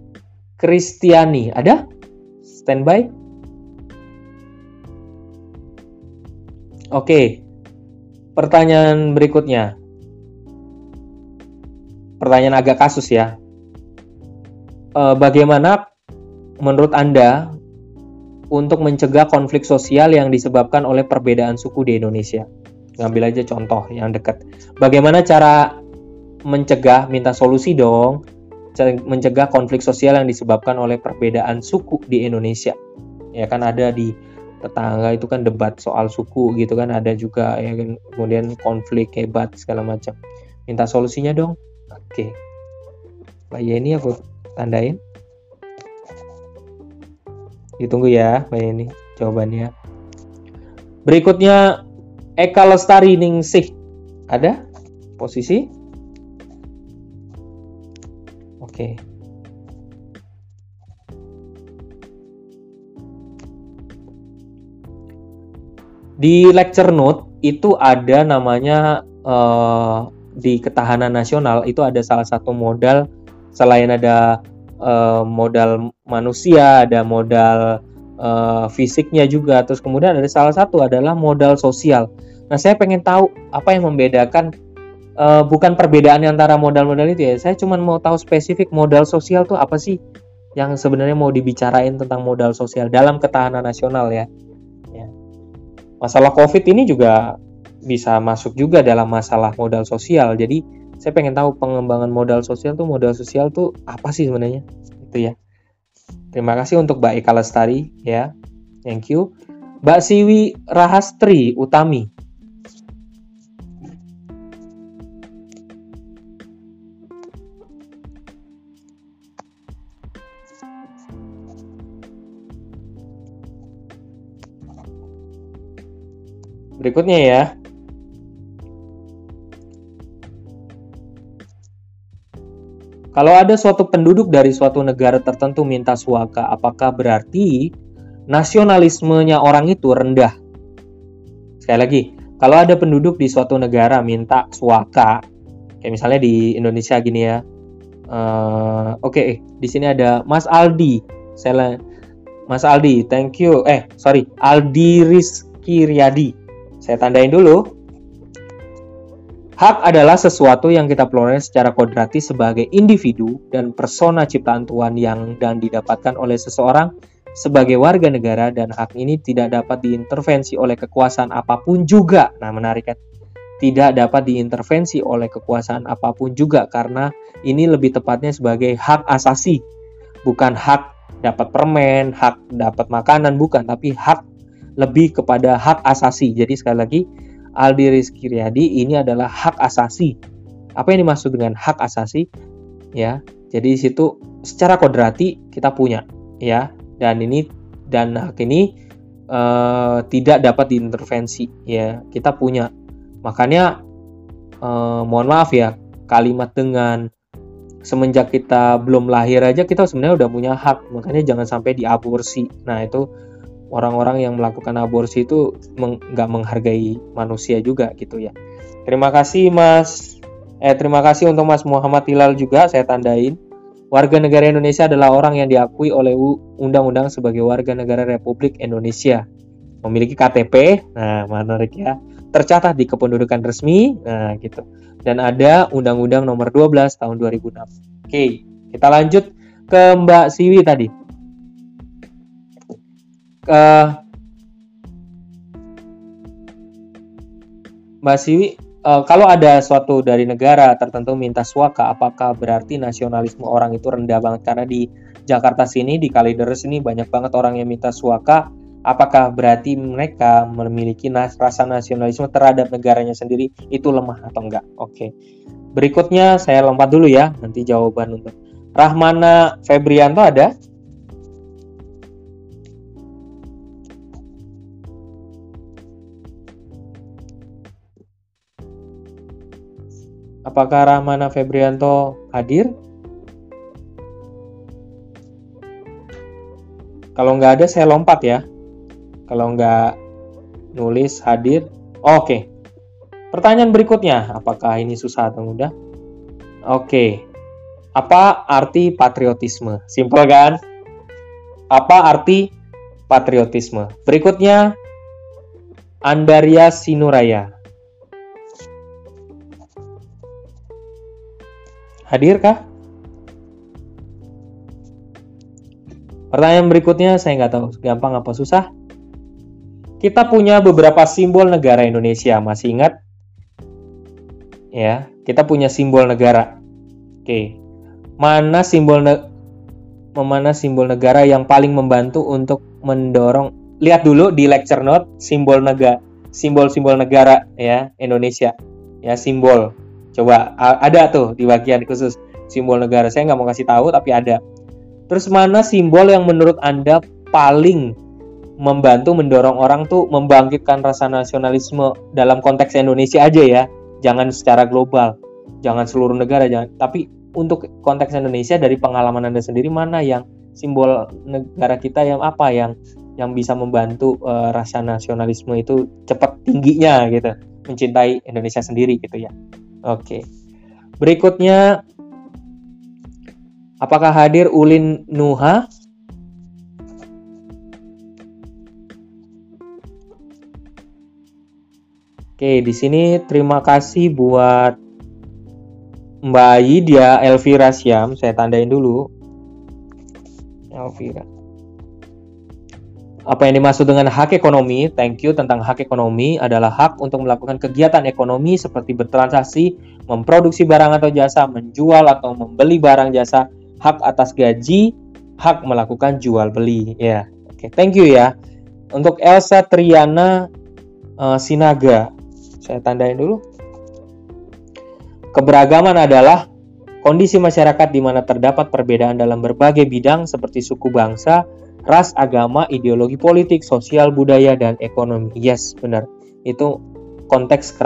A: Kristiani. Ada? Standby. Oke pertanyaan berikutnya. Pertanyaan agak kasus ya. E, bagaimana menurut Anda untuk mencegah konflik sosial yang disebabkan oleh perbedaan suku di Indonesia? Ngambil aja contoh yang dekat. Bagaimana cara mencegah, minta solusi dong, mencegah konflik sosial yang disebabkan oleh perbedaan suku di Indonesia. Ya kan ada di tetangga itu kan debat soal suku gitu kan ada juga ya kan kemudian konflik hebat segala macam. Minta solusinya dong. Oke. Mbak Yeni aku tandain. Ditunggu ya Mbak Yeni jawabannya. Berikutnya Eka Lestari Ningsih. Ada posisi? Oke. Di lecture note itu ada namanya uh, di ketahanan nasional itu ada salah satu modal selain ada uh, modal manusia, ada modal uh, fisiknya juga. Terus kemudian ada salah satu adalah modal sosial. Nah, saya pengen tahu apa yang membedakan uh, bukan perbedaan antara modal-modal itu ya. Saya cuma mau tahu spesifik modal sosial tuh apa sih yang sebenarnya mau dibicarain tentang modal sosial dalam ketahanan nasional ya. ya. Masalah COVID ini juga bisa masuk juga dalam masalah modal sosial. Jadi saya pengen tahu pengembangan modal sosial tuh modal sosial tuh apa sih sebenarnya itu ya terima kasih untuk Mbak Eka Lestari ya. Thank you. Mbak Siwi Rahastri Utami. Berikutnya ya, Kalau ada suatu penduduk dari suatu negara tertentu minta suaka, apakah berarti nasionalismenya orang itu rendah? Sekali lagi, kalau ada penduduk di suatu negara minta suaka, kayak misalnya di Indonesia gini ya. Uh, Oke, okay, di sini ada Mas Aldi. Saya Mas Aldi, thank you. Eh, sorry, Aldi Rizky Riyadi. Saya tandain dulu. Hak adalah sesuatu yang kita peroleh secara kodrati sebagai individu dan persona ciptaan Tuhan yang dan didapatkan oleh seseorang sebagai warga negara dan hak ini tidak dapat diintervensi oleh kekuasaan apa pun juga. Nah, menarik kan? Tidak dapat diintervensi oleh kekuasaan apa pun juga karena ini lebih tepatnya sebagai hak asasi, bukan hak dapat permen, hak dapat makanan bukan, tapi hak lebih kepada hak asasi. Jadi sekali lagi Aldi Rizky Riyadi ini adalah hak asasi. Apa yang dimaksud dengan hak asasi? Ya, jadi di situ secara kodrati kita punya, ya, dan ini dan hak ini uh, tidak dapat diintervensi, ya, kita punya. Makanya, uh, mohon maaf ya, kalimat dengan semenjak kita belum lahir aja kita sebenarnya udah punya hak, makanya jangan sampai diaborsi. Nah itu orang-orang yang melakukan aborsi itu nggak meng, menghargai manusia juga gitu ya. Terima kasih Mas. Eh terima kasih untuk Mas Muhammad Hilal juga saya tandain. Warga negara Indonesia adalah orang yang diakui oleh undang-undang sebagai warga negara Republik Indonesia. Memiliki KTP, nah menarik ya. Tercatat di kependudukan resmi, nah gitu. Dan ada Undang-Undang Nomor 12 Tahun 2006. Oke, kita lanjut ke Mbak Siwi tadi uh, Mbak Siwi, uh, kalau ada suatu dari negara tertentu minta suaka, apakah berarti nasionalisme orang itu rendah banget? Karena di Jakarta sini, di Kalideres ini banyak banget orang yang minta suaka. Apakah berarti mereka memiliki nas rasa nasionalisme terhadap negaranya sendiri itu lemah atau enggak? Oke. Berikutnya saya lompat dulu ya, nanti jawaban untuk Rahmana Febrianto ada? Apakah Rahmana Febrianto hadir? Kalau nggak ada, saya lompat ya. Kalau nggak nulis hadir, oke. Okay. Pertanyaan berikutnya, apakah ini susah atau mudah? Oke. Okay. Apa arti patriotisme? Simpel kan? Apa arti patriotisme? Berikutnya, Andaria Sinuraya. Hadirkah? Pertanyaan berikutnya saya nggak tahu gampang apa susah. Kita punya beberapa simbol negara Indonesia, masih ingat? Ya, kita punya simbol negara. Oke, mana simbol ne mana simbol negara yang paling membantu untuk mendorong? Lihat dulu di lecture note simbol negara, simbol-simbol negara ya Indonesia, ya simbol Coba ada tuh di bagian khusus simbol negara. Saya nggak mau kasih tahu tapi ada. Terus mana simbol yang menurut Anda paling membantu mendorong orang tuh membangkitkan rasa nasionalisme dalam konteks Indonesia aja ya. Jangan secara global. Jangan seluruh negara jangan. Tapi untuk konteks Indonesia dari pengalaman Anda sendiri mana yang simbol negara kita yang apa yang yang bisa membantu uh, rasa nasionalisme itu cepat tingginya gitu mencintai Indonesia sendiri gitu ya. Oke. Berikutnya Apakah hadir Ulin Nuha? Oke, di sini terima kasih buat Mbak Yidya Elvira Syam. Saya tandain dulu. Elvira. Apa yang dimaksud dengan hak ekonomi? Thank you tentang hak ekonomi adalah hak untuk melakukan kegiatan ekonomi seperti bertransaksi, memproduksi barang atau jasa, menjual atau membeli barang jasa, hak atas gaji, hak melakukan jual beli. Ya, yeah. oke, okay, thank you ya. Untuk Elsa Triana uh, Sinaga, saya tandain dulu. Keberagaman adalah kondisi masyarakat di mana terdapat perbedaan dalam berbagai bidang seperti suku bangsa, ras, agama, ideologi politik, sosial, budaya, dan ekonomi. Yes, benar. Itu konteks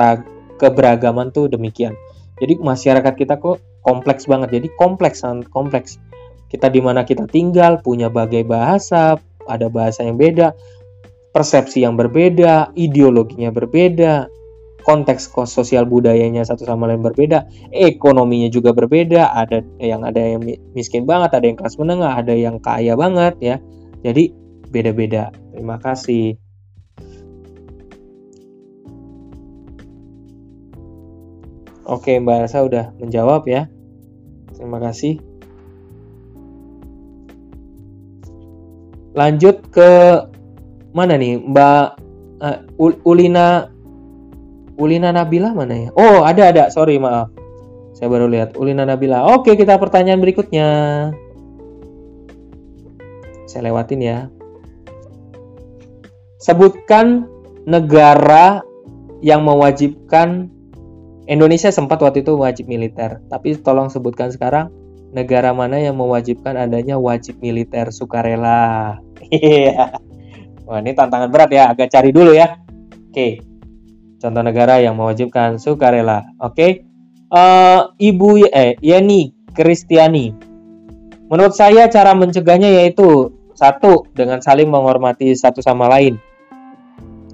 A: keberagaman tuh demikian. Jadi masyarakat kita kok kompleks banget. Jadi kompleks, kompleks. Kita di mana kita tinggal, punya bagai bahasa, ada bahasa yang beda, persepsi yang berbeda, ideologinya berbeda, konteks sosial budayanya satu sama lain berbeda, ekonominya juga berbeda, ada yang ada yang miskin banget, ada yang kelas menengah, ada yang kaya banget ya. Jadi beda-beda. Terima kasih. Oke, Mbak Rasa udah menjawab ya. Terima kasih. Lanjut ke mana nih, Mbak uh, Ulina Ulina Nabila mana ya? Oh, ada ada. Sorry, maaf. Saya baru lihat Ulina Nabila. Oke, kita pertanyaan berikutnya. Saya lewatin ya. Sebutkan negara yang mewajibkan Indonesia sempat waktu itu wajib militer, tapi tolong sebutkan sekarang negara mana yang mewajibkan adanya wajib militer sukarela. Iya. Wah, ini tantangan berat ya, agak cari dulu ya. Oke. Contoh negara yang mewajibkan sukarela. Oke. Uh, Ibu eh Yeni Kristiani. Menurut saya cara mencegahnya yaitu satu dengan saling menghormati satu sama lain.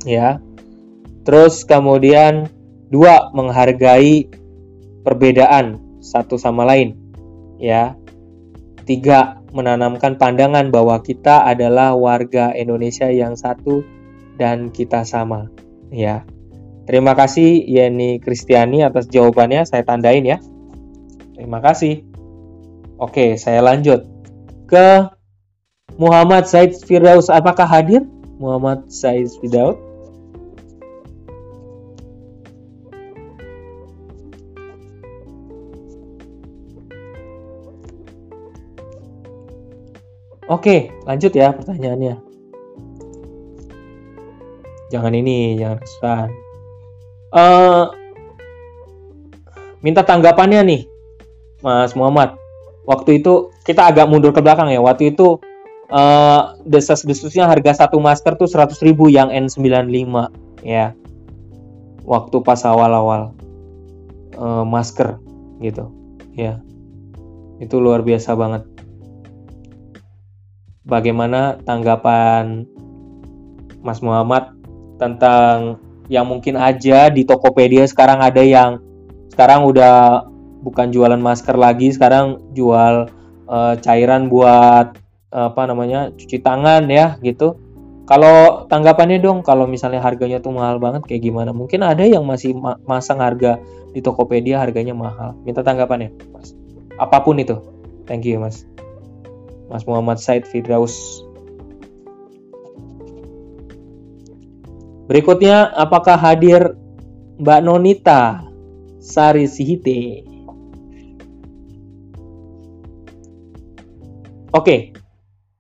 A: Ya. Terus kemudian dua menghargai perbedaan satu sama lain. Ya. Tiga menanamkan pandangan bahwa kita adalah warga Indonesia yang satu dan kita sama. Ya. Terima kasih Yeni Kristiani atas jawabannya. Saya tandain ya. Terima kasih. Oke, saya lanjut ke Muhammad Said Firdaus. Apakah hadir? Muhammad Said Firdaus. Oke, lanjut ya pertanyaannya. Jangan ini, jangan kesan uh, minta tanggapannya nih, Mas Muhammad. Waktu itu kita agak mundur ke belakang ya. Waktu itu uh, desas-desusnya harga satu masker tuh 100 ribu yang N95 ya. Waktu pas awal-awal uh, masker gitu ya. Itu luar biasa banget. Bagaimana tanggapan Mas Muhammad tentang yang mungkin aja di Tokopedia sekarang ada yang sekarang udah bukan jualan masker lagi, sekarang jual uh, cairan buat apa namanya cuci tangan ya gitu. Kalau tanggapannya dong, kalau misalnya harganya tuh mahal banget kayak gimana? Mungkin ada yang masih ma masang harga di Tokopedia harganya mahal. Minta tanggapannya, Mas. Apa pun itu. Thank you, Mas. Mas Muhammad Said Fidraus Berikutnya, apakah hadir Mbak Nonita Sari Sihite? Oke,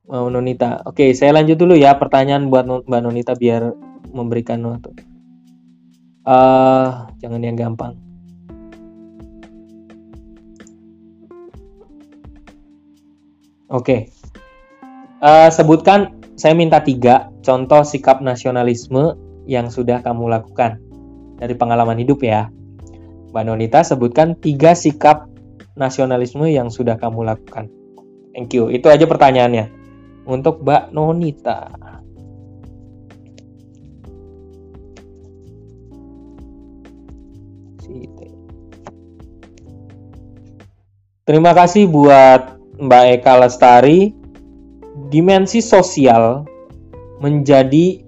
A: Mbak Nonita. Oke, saya lanjut dulu ya pertanyaan buat Mbak Nonita biar memberikan waktu. Uh, jangan yang gampang. Oke. Uh, sebutkan, saya minta tiga contoh sikap nasionalisme yang sudah kamu lakukan dari pengalaman hidup ya. Mbak Nonita sebutkan tiga sikap nasionalisme yang sudah kamu lakukan. Thank you. Itu aja pertanyaannya. Untuk Mbak Nonita. Terima kasih buat Mbak Eka Lestari, dimensi sosial menjadi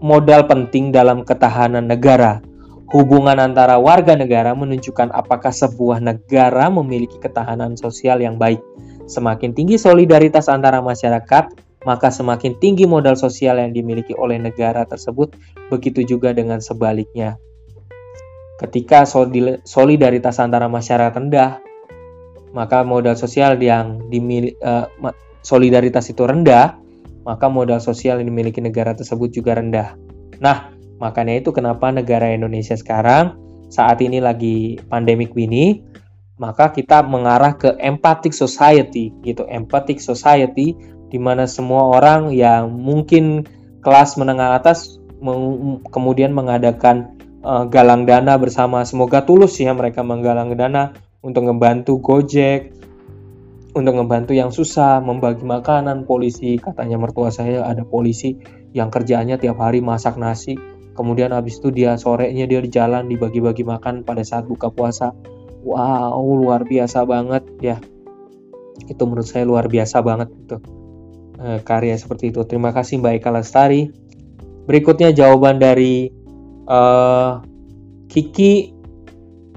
A: modal penting dalam ketahanan negara. Hubungan antara warga negara menunjukkan apakah sebuah negara memiliki ketahanan sosial yang baik. Semakin tinggi solidaritas antara masyarakat, maka semakin tinggi modal sosial yang dimiliki oleh negara tersebut. Begitu juga dengan sebaliknya. Ketika solidaritas antara masyarakat rendah, maka modal sosial yang dimiliki uh, solidaritas itu rendah, maka modal sosial yang dimiliki negara tersebut juga rendah. Nah, Makanya itu kenapa negara Indonesia sekarang saat ini lagi pandemik ini, maka kita mengarah ke empathic society gitu, empathic society di mana semua orang yang mungkin kelas menengah atas kemudian mengadakan uh, galang dana bersama. Semoga tulus ya mereka menggalang dana untuk membantu Gojek, untuk membantu yang susah, membagi makanan, polisi, katanya mertua saya ada polisi yang kerjaannya tiap hari masak nasi. Kemudian habis itu dia sorenya dia di jalan dibagi-bagi makan pada saat buka puasa wow luar biasa banget ya. Itu menurut saya luar biasa banget itu e, karya seperti itu. Terima kasih Mbak Eka Lestari. Berikutnya jawaban dari uh, Kiki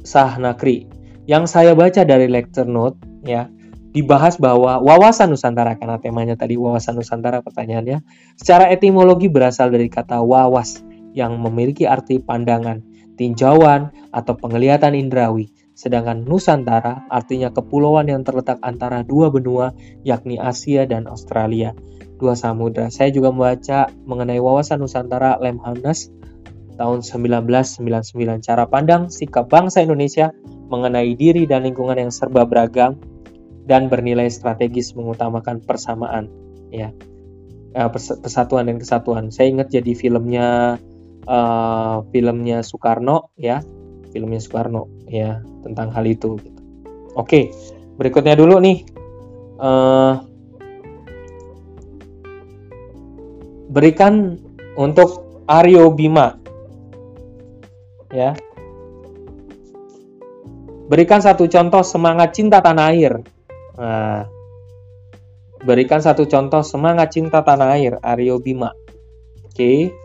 A: Sahnakri. Yang saya baca dari lecture note ya dibahas bahwa wawasan Nusantara karena temanya tadi wawasan Nusantara pertanyaannya secara etimologi berasal dari kata wawas yang memiliki arti pandangan, tinjauan, atau penglihatan indrawi. Sedangkan Nusantara artinya kepulauan yang terletak antara dua benua, yakni Asia dan Australia, dua samudra. Saya juga membaca mengenai wawasan Nusantara Lemhanas tahun 1999. Cara pandang sikap bangsa Indonesia mengenai diri dan lingkungan yang serba beragam dan bernilai strategis mengutamakan persamaan. Ya, eh, persatuan dan kesatuan. Saya ingat jadi filmnya uh, filmnya Soekarno ya filmnya Soekarno ya tentang hal itu gitu. oke berikutnya dulu nih uh, berikan untuk Aryo Bima ya berikan satu contoh semangat cinta tanah air nah, berikan satu contoh semangat cinta tanah air Aryo Bima oke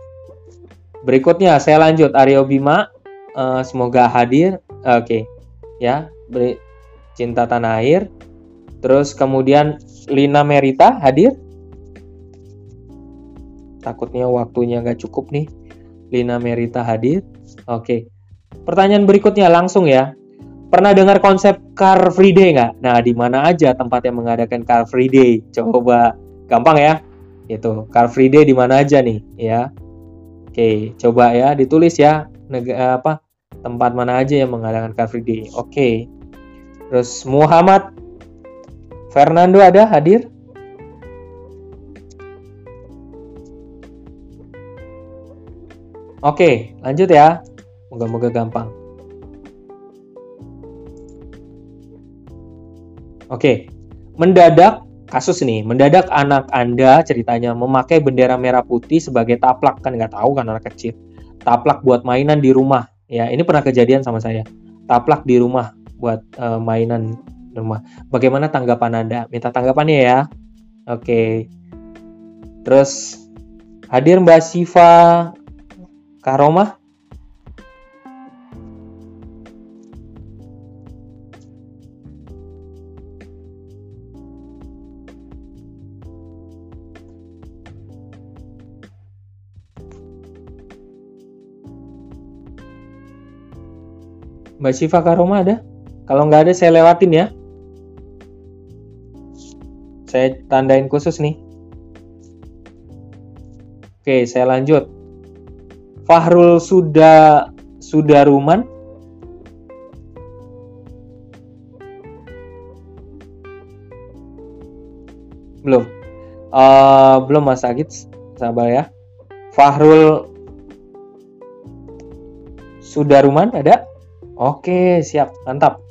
A: Berikutnya saya lanjut Aryo Bima uh, semoga hadir. Oke. Okay. Ya, beri cinta tanah air. Terus kemudian Lina Merita hadir. Takutnya waktunya nggak cukup nih. Lina Merita hadir. Oke. Pertanyaan berikutnya langsung ya. Pernah dengar konsep Car Free Day nggak? Nah, di mana aja tempat yang mengadakan Car Free Day? Coba gampang ya. Itu Car Free Day di mana aja nih, ya. Oke, coba ya ditulis ya negara apa tempat mana aja yang mengadakan Car Free. Oke. Terus Muhammad Fernando ada hadir? Oke, lanjut ya. Moga-moga gampang. Oke. Mendadak kasus nih mendadak anak anda ceritanya memakai bendera merah putih sebagai taplak kan nggak tahu kan anak kecil taplak buat mainan di rumah ya ini pernah kejadian sama saya. Taplak di rumah buat uh, mainan rumah. Bagaimana tanggapan anda? Minta tanggapannya ya. Oke. Terus hadir mbak Siva Karoma Mbak Syifa Karoma ada? Kalau nggak ada saya lewatin ya. Saya tandain khusus nih. Oke, saya lanjut. Fahrul sudah sudah ruman. Belum. Uh, belum Mas Agit. Sabar ya. Fahrul sudah ruman ada? Oke, siap. Mantap.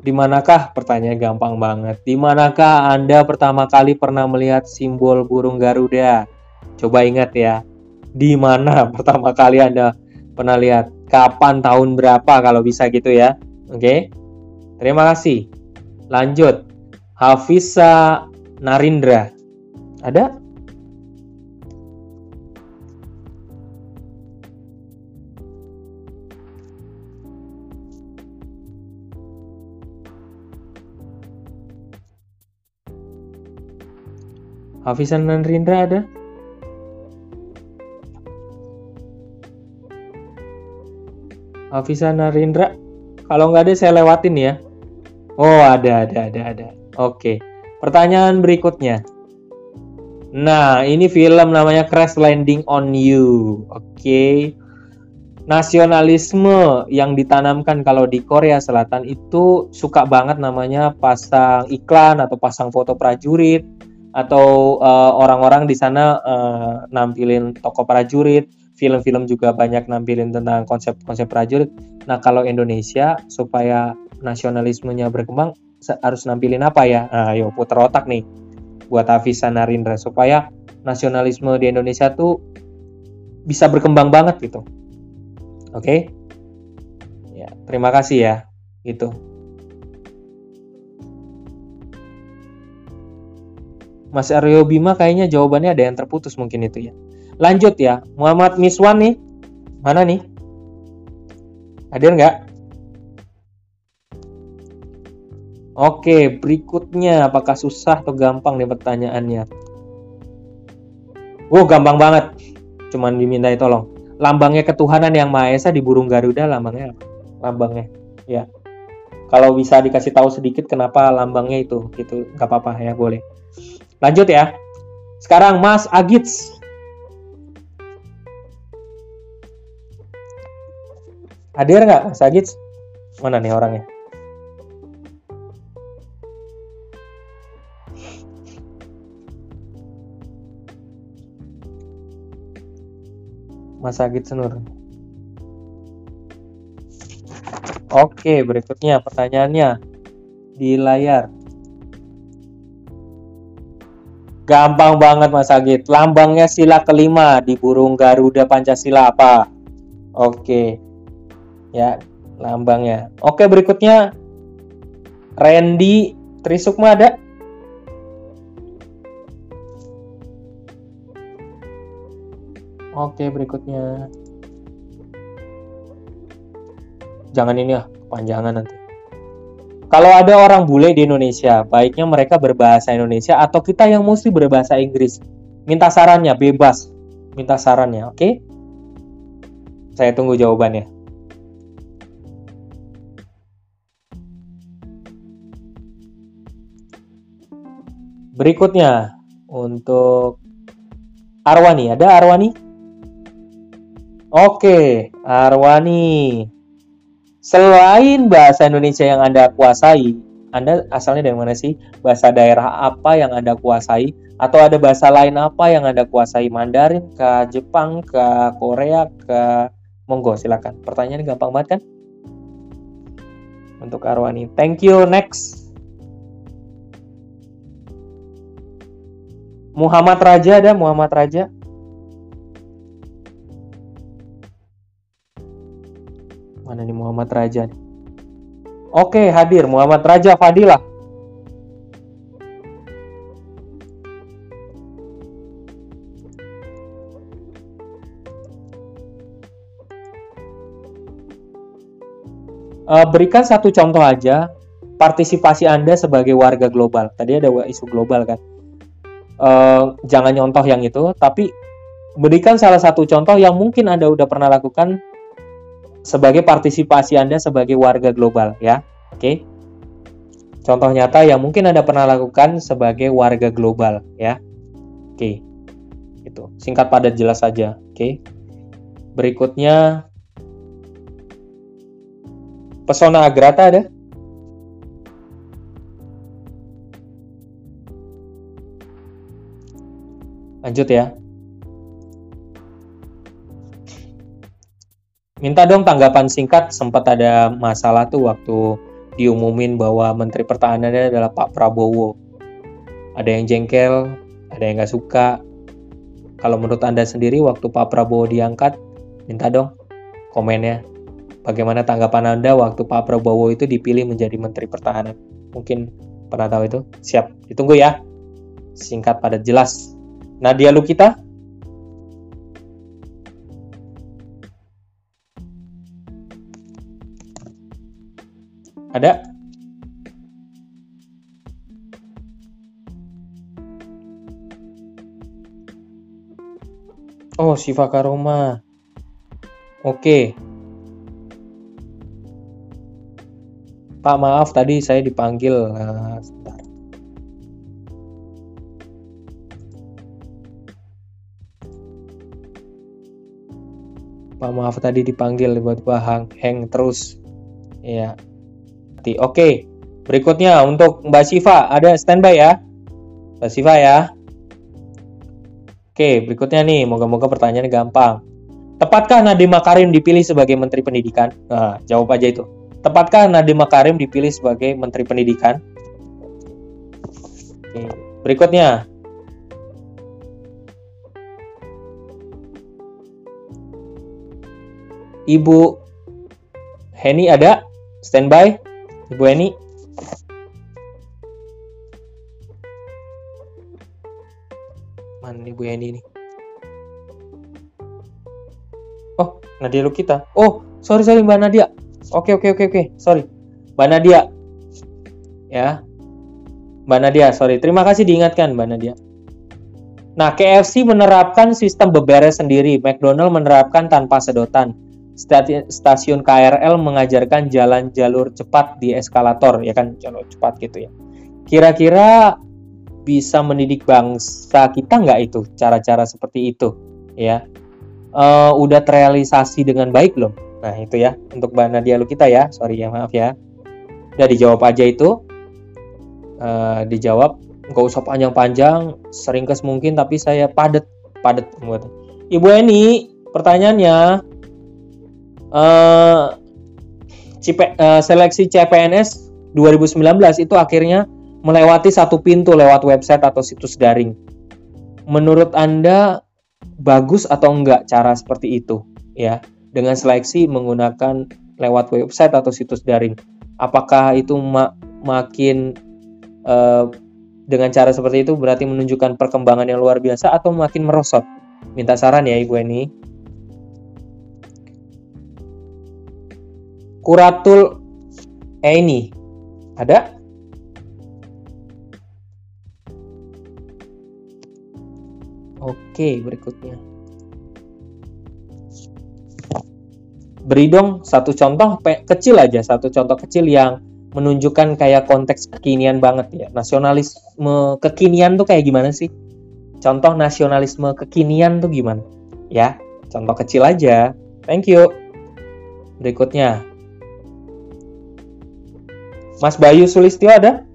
A: Di manakah? Pertanyaan gampang banget. Di manakah Anda pertama kali pernah melihat simbol burung Garuda? Coba ingat ya. Di mana pertama kali Anda pernah lihat. Kapan tahun berapa kalau bisa gitu ya. Oke. Terima kasih. Lanjut. Hafiza Narindra. Ada? Hafizan Narindra ada? Hafizan Narindra? Kalau nggak ada saya lewatin ya. Oh ada, ada, ada, ada. Oke. Pertanyaan berikutnya. Nah, ini film namanya Crash Landing on You. Oke. Nasionalisme yang ditanamkan kalau di Korea Selatan itu suka banget namanya pasang iklan atau pasang foto prajurit atau uh, orang-orang di sana uh, nampilin toko prajurit, film-film juga banyak nampilin tentang konsep-konsep prajurit. Nah, kalau Indonesia supaya nasionalismenya berkembang harus nampilin apa ya? Nah, ayo putar otak nih buat Afisa Narindra supaya nasionalisme di Indonesia tuh bisa berkembang banget gitu. Oke? Okay? Ya, terima kasih ya. Gitu. Mas Aryo Bima kayaknya jawabannya ada yang terputus mungkin itu ya. Lanjut ya, Muhammad Miswan nih. Mana nih? Hadir nggak? Oke, berikutnya apakah susah atau gampang nih pertanyaannya? Wow, gampang banget. Cuman dimintai tolong. Lambangnya ketuhanan yang Maha Esa di burung Garuda lambangnya apa? Lambangnya. Ya. Kalau bisa dikasih tahu sedikit kenapa lambangnya itu, gitu. Gak apa-apa ya, boleh. Lanjut ya. Sekarang Mas Agits. Hadir nggak Mas Agits? Mana nih orangnya? Mas Agit Senur. Oke, berikutnya pertanyaannya di layar. Gampang banget Mas Agit. Lambangnya sila kelima di burung Garuda Pancasila apa? Oke. Ya, lambangnya. Oke, berikutnya Randy Trisukma ada? Oke, berikutnya. Jangan ini ya, panjangan nanti. Kalau ada orang bule di Indonesia, baiknya mereka berbahasa Indonesia atau kita yang mesti berbahasa Inggris. Minta sarannya, bebas. Minta sarannya, oke? Okay? Saya tunggu jawabannya. Berikutnya, untuk Arwani. Ada Arwani? Oke, Arwani. Selain bahasa Indonesia yang Anda kuasai, Anda asalnya dari mana sih? Bahasa daerah apa yang Anda kuasai? Atau ada bahasa lain apa yang Anda kuasai? Mandarin ke Jepang, ke Korea, ke Monggo, silakan. Pertanyaan gampang banget kan? Untuk Arwani. Thank you. Next. Muhammad Raja ada Muhammad Raja. Mana nih Muhammad Raja nih? Oke, hadir Muhammad Raja Fadilah. Uh, berikan satu contoh aja partisipasi Anda sebagai warga global. Tadi ada isu global kan. Uh, jangan nyontoh yang itu, tapi berikan salah satu contoh yang mungkin Anda udah pernah lakukan sebagai partisipasi Anda sebagai warga global ya. Oke. Contoh nyata yang mungkin Anda pernah lakukan sebagai warga global ya. Oke. Itu. Singkat padat jelas saja. Oke. Berikutnya Pesona Agrata ada? Lanjut ya. Minta dong tanggapan singkat, sempat ada masalah tuh waktu diumumin bahwa Menteri Pertahanannya adalah Pak Prabowo. Ada yang jengkel, ada yang nggak suka. Kalau menurut Anda sendiri waktu Pak Prabowo diangkat, minta dong komennya. Bagaimana tanggapan Anda waktu Pak Prabowo itu dipilih menjadi Menteri Pertahanan? Mungkin pernah tahu itu? Siap, ditunggu ya. Singkat padat jelas. Nadia Lukita? Ada? Oh, Siva Karoma. Oke. Pak, maaf tadi saya dipanggil. Sebentar. Pak, maaf tadi dipanggil buat bahang hang terus. Ya. Oke. Berikutnya untuk Mbak Siva ada standby ya. Mbak Siva ya. Oke, berikutnya nih, moga-moga pertanyaannya gampang. Tepatkah Nadiem Makarim dipilih sebagai Menteri Pendidikan? Nah, jawab aja itu. Tepatkah Nadiem Makarim dipilih sebagai Menteri Pendidikan? Oke, berikutnya. Ibu Heni ada? Standby? Ibu Heni? Bu Yeni ini? Oh, Nadia Lukita. Oh, sorry sorry Mbak Nadia. Oke oke oke oke, sorry. Mbak Nadia. Ya. Mbak Nadia, sorry. Terima kasih diingatkan Mbak Nadia. Nah, KFC menerapkan sistem beberes sendiri. McDonald menerapkan tanpa sedotan. Stasiun KRL mengajarkan jalan jalur cepat di eskalator, ya kan? Jalur cepat gitu ya. Kira-kira bisa mendidik bangsa kita nggak itu? Cara-cara seperti itu ya. Uh, udah terrealisasi dengan baik belum? Nah itu ya untuk Nadia lu kita ya. Sorry ya maaf ya. Udah dijawab aja itu. Uh, dijawab. Nggak usah panjang-panjang sering kes mungkin tapi saya padet padet buat ibu Eni pertanyaannya uh, Cipe, uh, seleksi CPNS 2019 itu akhirnya melewati satu pintu lewat website atau situs daring. Menurut Anda bagus atau enggak cara seperti itu ya dengan seleksi menggunakan lewat website atau situs daring? Apakah itu ma makin uh, dengan cara seperti itu berarti menunjukkan perkembangan yang luar biasa atau makin merosot? Minta saran ya Ibu Eni. Kuratul Eni ada? Oke, berikutnya. Beri dong satu contoh kecil aja, satu contoh kecil yang menunjukkan kayak konteks kekinian banget ya. Nasionalisme kekinian tuh kayak gimana sih? Contoh nasionalisme kekinian tuh gimana? Ya, contoh kecil aja. Thank you. Berikutnya. Mas Bayu Sulistyo ada?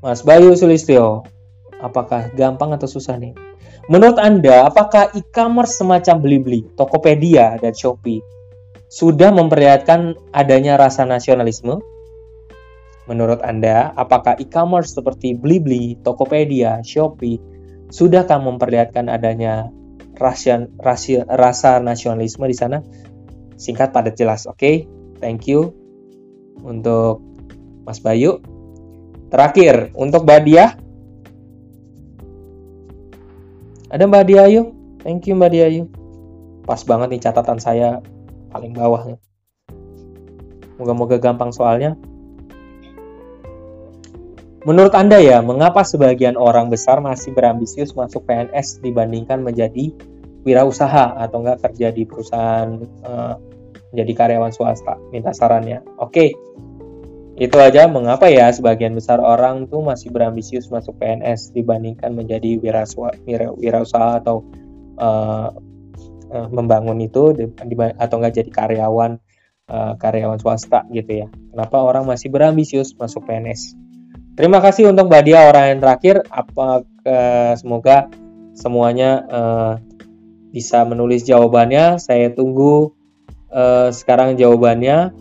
A: Mas Bayu Sulistyo, apakah gampang atau susah nih? Menurut Anda, apakah e-commerce semacam Blibli, Tokopedia, dan Shopee sudah memperlihatkan adanya rasa nasionalisme? Menurut Anda, apakah e-commerce seperti Blibli, Tokopedia, Shopee sudahkah memperlihatkan adanya rasa, rasa, nasionalisme di sana? Singkat padat jelas, oke? Okay? Thank you untuk Mas Bayu. Terakhir, untuk Mbak Dia. Ada Mbak Dia yuk. Thank you Mbak Dia yuk. Pas banget nih catatan saya paling bawah. Moga-moga gampang soalnya. Menurut Anda ya, mengapa sebagian orang besar masih berambisius masuk PNS dibandingkan menjadi wirausaha atau enggak kerja di perusahaan uh, menjadi karyawan swasta? Minta sarannya. Oke, itu aja mengapa ya sebagian besar orang tuh masih berambisius masuk PNS dibandingkan menjadi wiraswa, wirausaha atau uh, uh, membangun itu atau enggak jadi karyawan uh, karyawan swasta gitu ya. Kenapa orang masih berambisius masuk PNS? Terima kasih untuk Mbak Dia orang yang terakhir. Apa uh, semoga semuanya uh, bisa menulis jawabannya. Saya tunggu uh, sekarang jawabannya.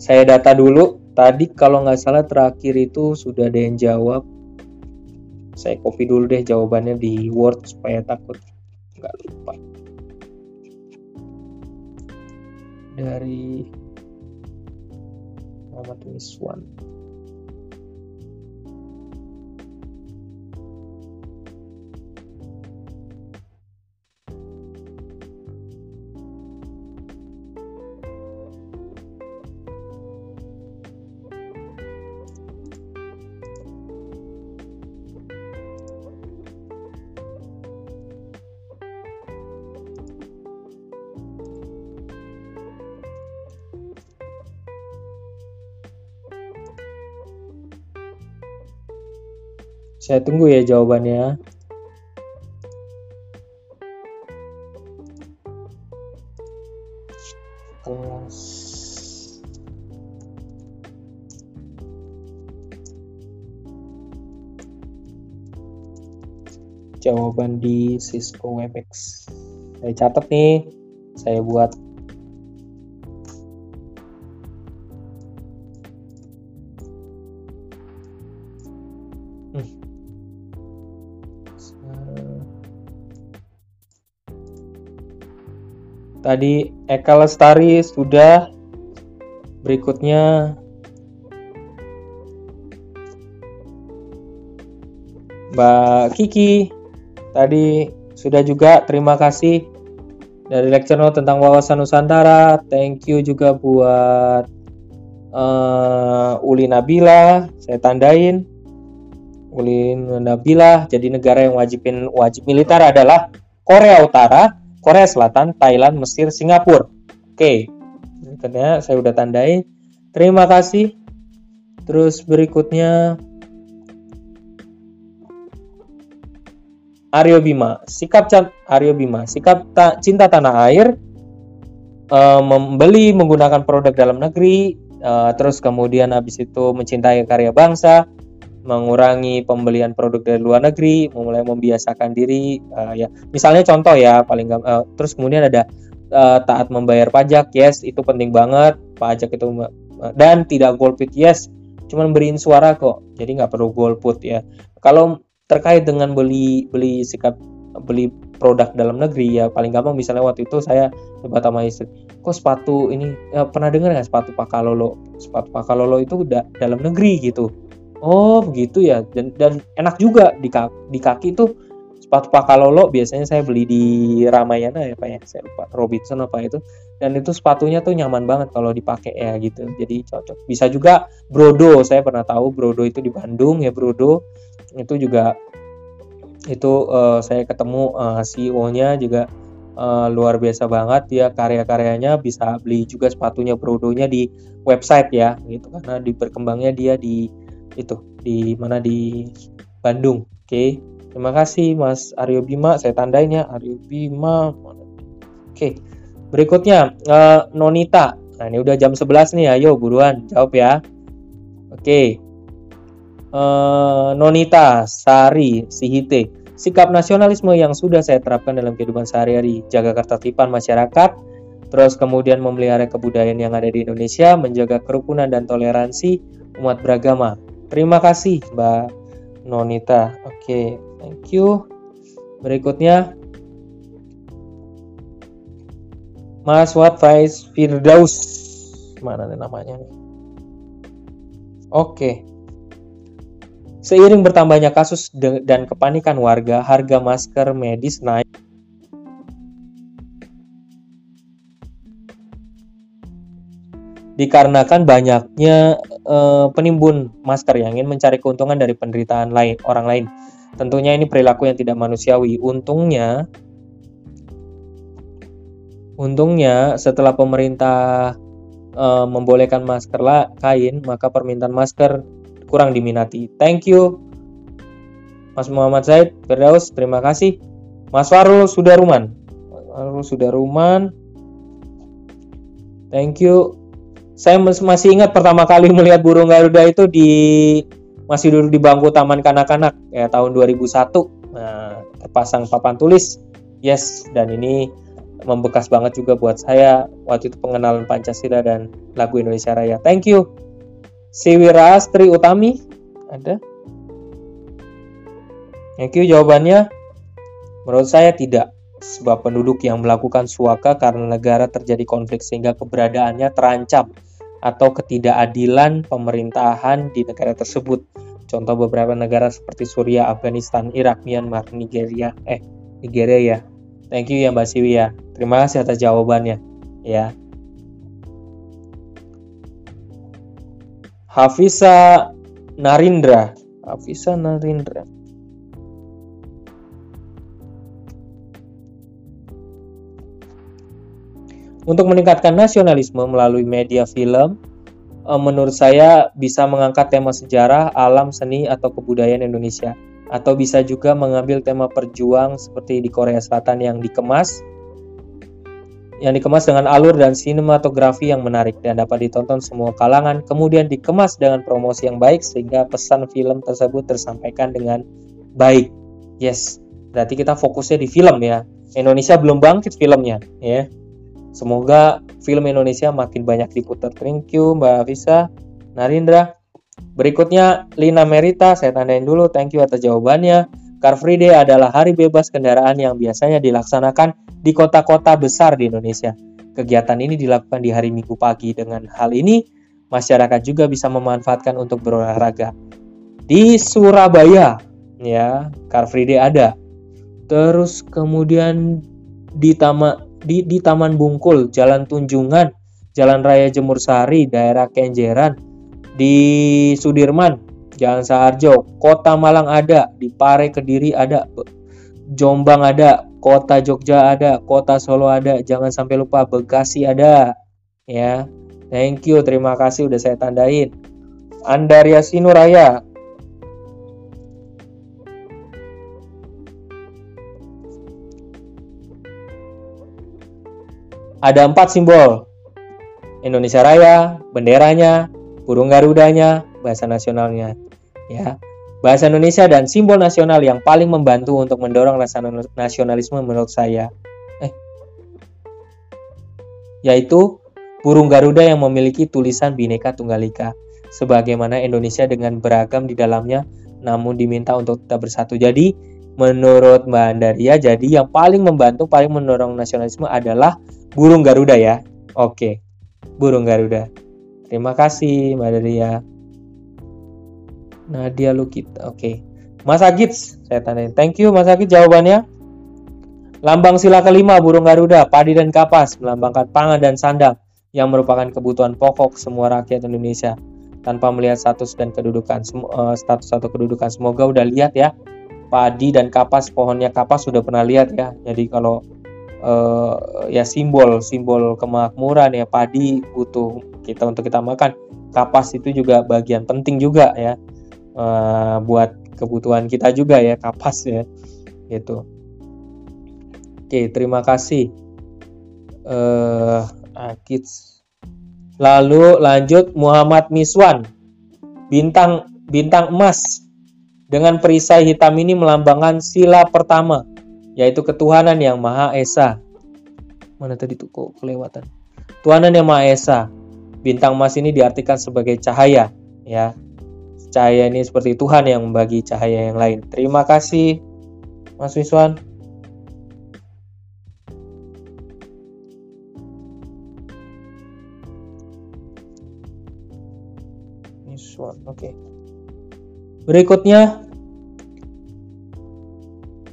A: Saya data dulu. Tadi kalau nggak salah terakhir itu sudah ada yang jawab. Saya copy dulu deh jawabannya di Word supaya takut nggak lupa. Dari Muhammad Miswan Saya tunggu ya jawabannya. Jawaban di Cisco WebEx. Saya catat nih, saya buat Tadi Eka Lestari sudah. Berikutnya Mbak Kiki tadi sudah juga terima kasih dari lecture tentang wawasan Nusantara. Thank you juga buat uh, Uli Nabila, saya tandain. Uli Nabila, jadi negara yang wajibin wajib militer adalah Korea Utara, Korea Selatan, Thailand, Mesir, Singapura. Oke, ternyata saya udah tandai. Terima kasih. Terus berikutnya Aryo Bima, sikap Aryo Bima, sikap ta, cinta tanah air, uh, membeli menggunakan produk dalam negeri, uh, terus kemudian habis itu mencintai karya bangsa, mengurangi pembelian produk dari luar negeri, mulai membiasakan diri, uh, ya. Misalnya contoh ya paling uh, terus kemudian ada uh, taat membayar pajak, yes itu penting banget, pajak itu uh, dan tidak golput, yes, cuman beriin suara kok, jadi nggak perlu golput ya. Kalau terkait dengan beli beli sikap beli produk dalam negeri ya paling gampang misalnya waktu itu saya debat sama istri kok sepatu ini ya, pernah dengar nggak sepatu pakalolo? Sepatu pakalolo itu udah dalam negeri gitu oh begitu ya. Dan dan enak juga di kaki, di kaki itu sepatu pakalolo biasanya saya beli di Ramayana ya pak ya. Saya lupa Robinson apa itu. Dan itu sepatunya tuh nyaman banget kalau dipakai ya gitu. Jadi cocok. Bisa juga Brodo. Saya pernah tahu Brodo itu di Bandung ya Brodo. Itu juga itu uh, saya ketemu uh, eh, CEO-nya juga uh, luar biasa banget. Dia karya-karyanya bisa beli juga sepatunya Brodonya di website ya gitu. Karena di berkembangnya dia di itu di mana di Bandung. Oke, okay. terima kasih Mas Aryo Bima. Saya tandain ya Aryo Bima. Oke, okay. berikutnya uh, Nonita. Nah ini udah jam 11 nih, ayo buruan jawab ya. Oke, okay. uh, Nonita Sari Sihite. Sikap nasionalisme yang sudah saya terapkan dalam kehidupan sehari-hari, jaga ketertiban masyarakat, terus kemudian memelihara kebudayaan yang ada di Indonesia, menjaga kerukunan dan toleransi umat beragama. Terima kasih Mbak Nonita. Oke, okay, thank you. Berikutnya Mas Watfaiz Firdaus. Mana nih namanya? Oke. Okay. Seiring bertambahnya kasus dan kepanikan warga, harga masker medis naik dikarenakan banyaknya uh, penimbun masker yang ingin mencari keuntungan dari penderitaan lain orang lain. Tentunya ini perilaku yang tidak manusiawi. Untungnya untungnya setelah pemerintah uh, membolehkan masker kain, maka permintaan masker kurang diminati. Thank you. Mas Muhammad Zaid, Firdaus, terima kasih. Mas Farul Sudaruman. Farul Sudaruman. Thank you saya masih ingat pertama kali melihat burung garuda itu di masih duduk di bangku taman kanak-kanak ya tahun 2001 nah, terpasang papan tulis yes dan ini membekas banget juga buat saya waktu itu pengenalan Pancasila dan lagu Indonesia Raya thank you Siwira Astri Utami ada Thank you jawabannya. Menurut saya tidak. Sebab penduduk yang melakukan suaka karena negara terjadi konflik sehingga keberadaannya terancam atau ketidakadilan pemerintahan di negara tersebut. Contoh beberapa negara seperti Suriah, Afghanistan, Irak, Myanmar, Nigeria, eh Nigeria ya. Thank you ya Mbak Siwi ya. Terima kasih atas jawabannya ya. Hafisa Narindra. Hafisa Narindra. Untuk meningkatkan nasionalisme melalui media film, eh, menurut saya bisa mengangkat tema sejarah, alam, seni, atau kebudayaan Indonesia. Atau bisa juga mengambil tema perjuang seperti di Korea Selatan yang dikemas yang dikemas dengan alur dan sinematografi yang menarik dan dapat ditonton semua kalangan, kemudian dikemas dengan promosi yang baik sehingga pesan film tersebut tersampaikan dengan baik. Yes, berarti kita fokusnya di film ya. Indonesia belum bangkit filmnya, ya. Semoga film Indonesia makin banyak diputar. Thank you Mbak Visa, Narindra. Berikutnya Lina Merita, saya tandain dulu. Thank you atas jawabannya. Car Free Day adalah hari bebas kendaraan yang biasanya dilaksanakan di kota-kota besar di Indonesia. Kegiatan ini dilakukan di hari Minggu pagi. Dengan hal ini, masyarakat juga bisa memanfaatkan untuk berolahraga. Di Surabaya, ya, Car Free Day ada. Terus kemudian di Taman di, di Taman Bungkul, Jalan Tunjungan, Jalan Raya Jemur Sari, daerah Kenjeran, di Sudirman, Jalan Saharjo, Kota Malang ada, di Pare Kediri ada, Jombang ada, Kota Jogja ada, Kota Solo ada, jangan sampai lupa Bekasi ada. Ya. Thank you, terima kasih udah saya tandain. Andaria Sinuraya, Ada empat simbol. Indonesia Raya, benderanya, burung garudanya, bahasa nasionalnya. Ya. Bahasa Indonesia dan simbol nasional yang paling membantu untuk mendorong rasa nasionalisme menurut saya. Eh. Yaitu burung garuda yang memiliki tulisan Bhinneka Tunggal Ika sebagaimana Indonesia dengan beragam di dalamnya namun diminta untuk tetap bersatu. Jadi menurut Mbak Andaria jadi yang paling membantu paling mendorong nasionalisme adalah burung Garuda ya. Oke. Burung Garuda. Terima kasih Mbak Daria. Nadia Lukita. Oke. Mas Agits, saya tanya. Thank you Mas Agits jawabannya. Lambang sila kelima burung Garuda, padi dan kapas melambangkan pangan dan sandang yang merupakan kebutuhan pokok semua rakyat Indonesia tanpa melihat status dan kedudukan uh, status atau kedudukan. Semoga udah lihat ya padi dan kapas pohonnya kapas sudah pernah lihat ya. Jadi kalau uh, ya simbol simbol kemakmuran ya padi butuh kita untuk kita makan. Kapas itu juga bagian penting juga ya uh, buat kebutuhan kita juga ya kapas ya gitu. Oke terima kasih. Uh, Akits lalu lanjut Muhammad Miswan. Bintang bintang emas. Dengan perisai hitam ini melambangkan sila pertama yaitu ketuhanan yang Maha Esa. Mana tadi tuh kok kelewatan? Tuhanan yang Maha Esa. Bintang emas ini diartikan sebagai cahaya, ya. Cahaya ini seperti Tuhan yang membagi cahaya yang lain. Terima kasih, Mas Wiswan. Wiswan, oke. Okay. Berikutnya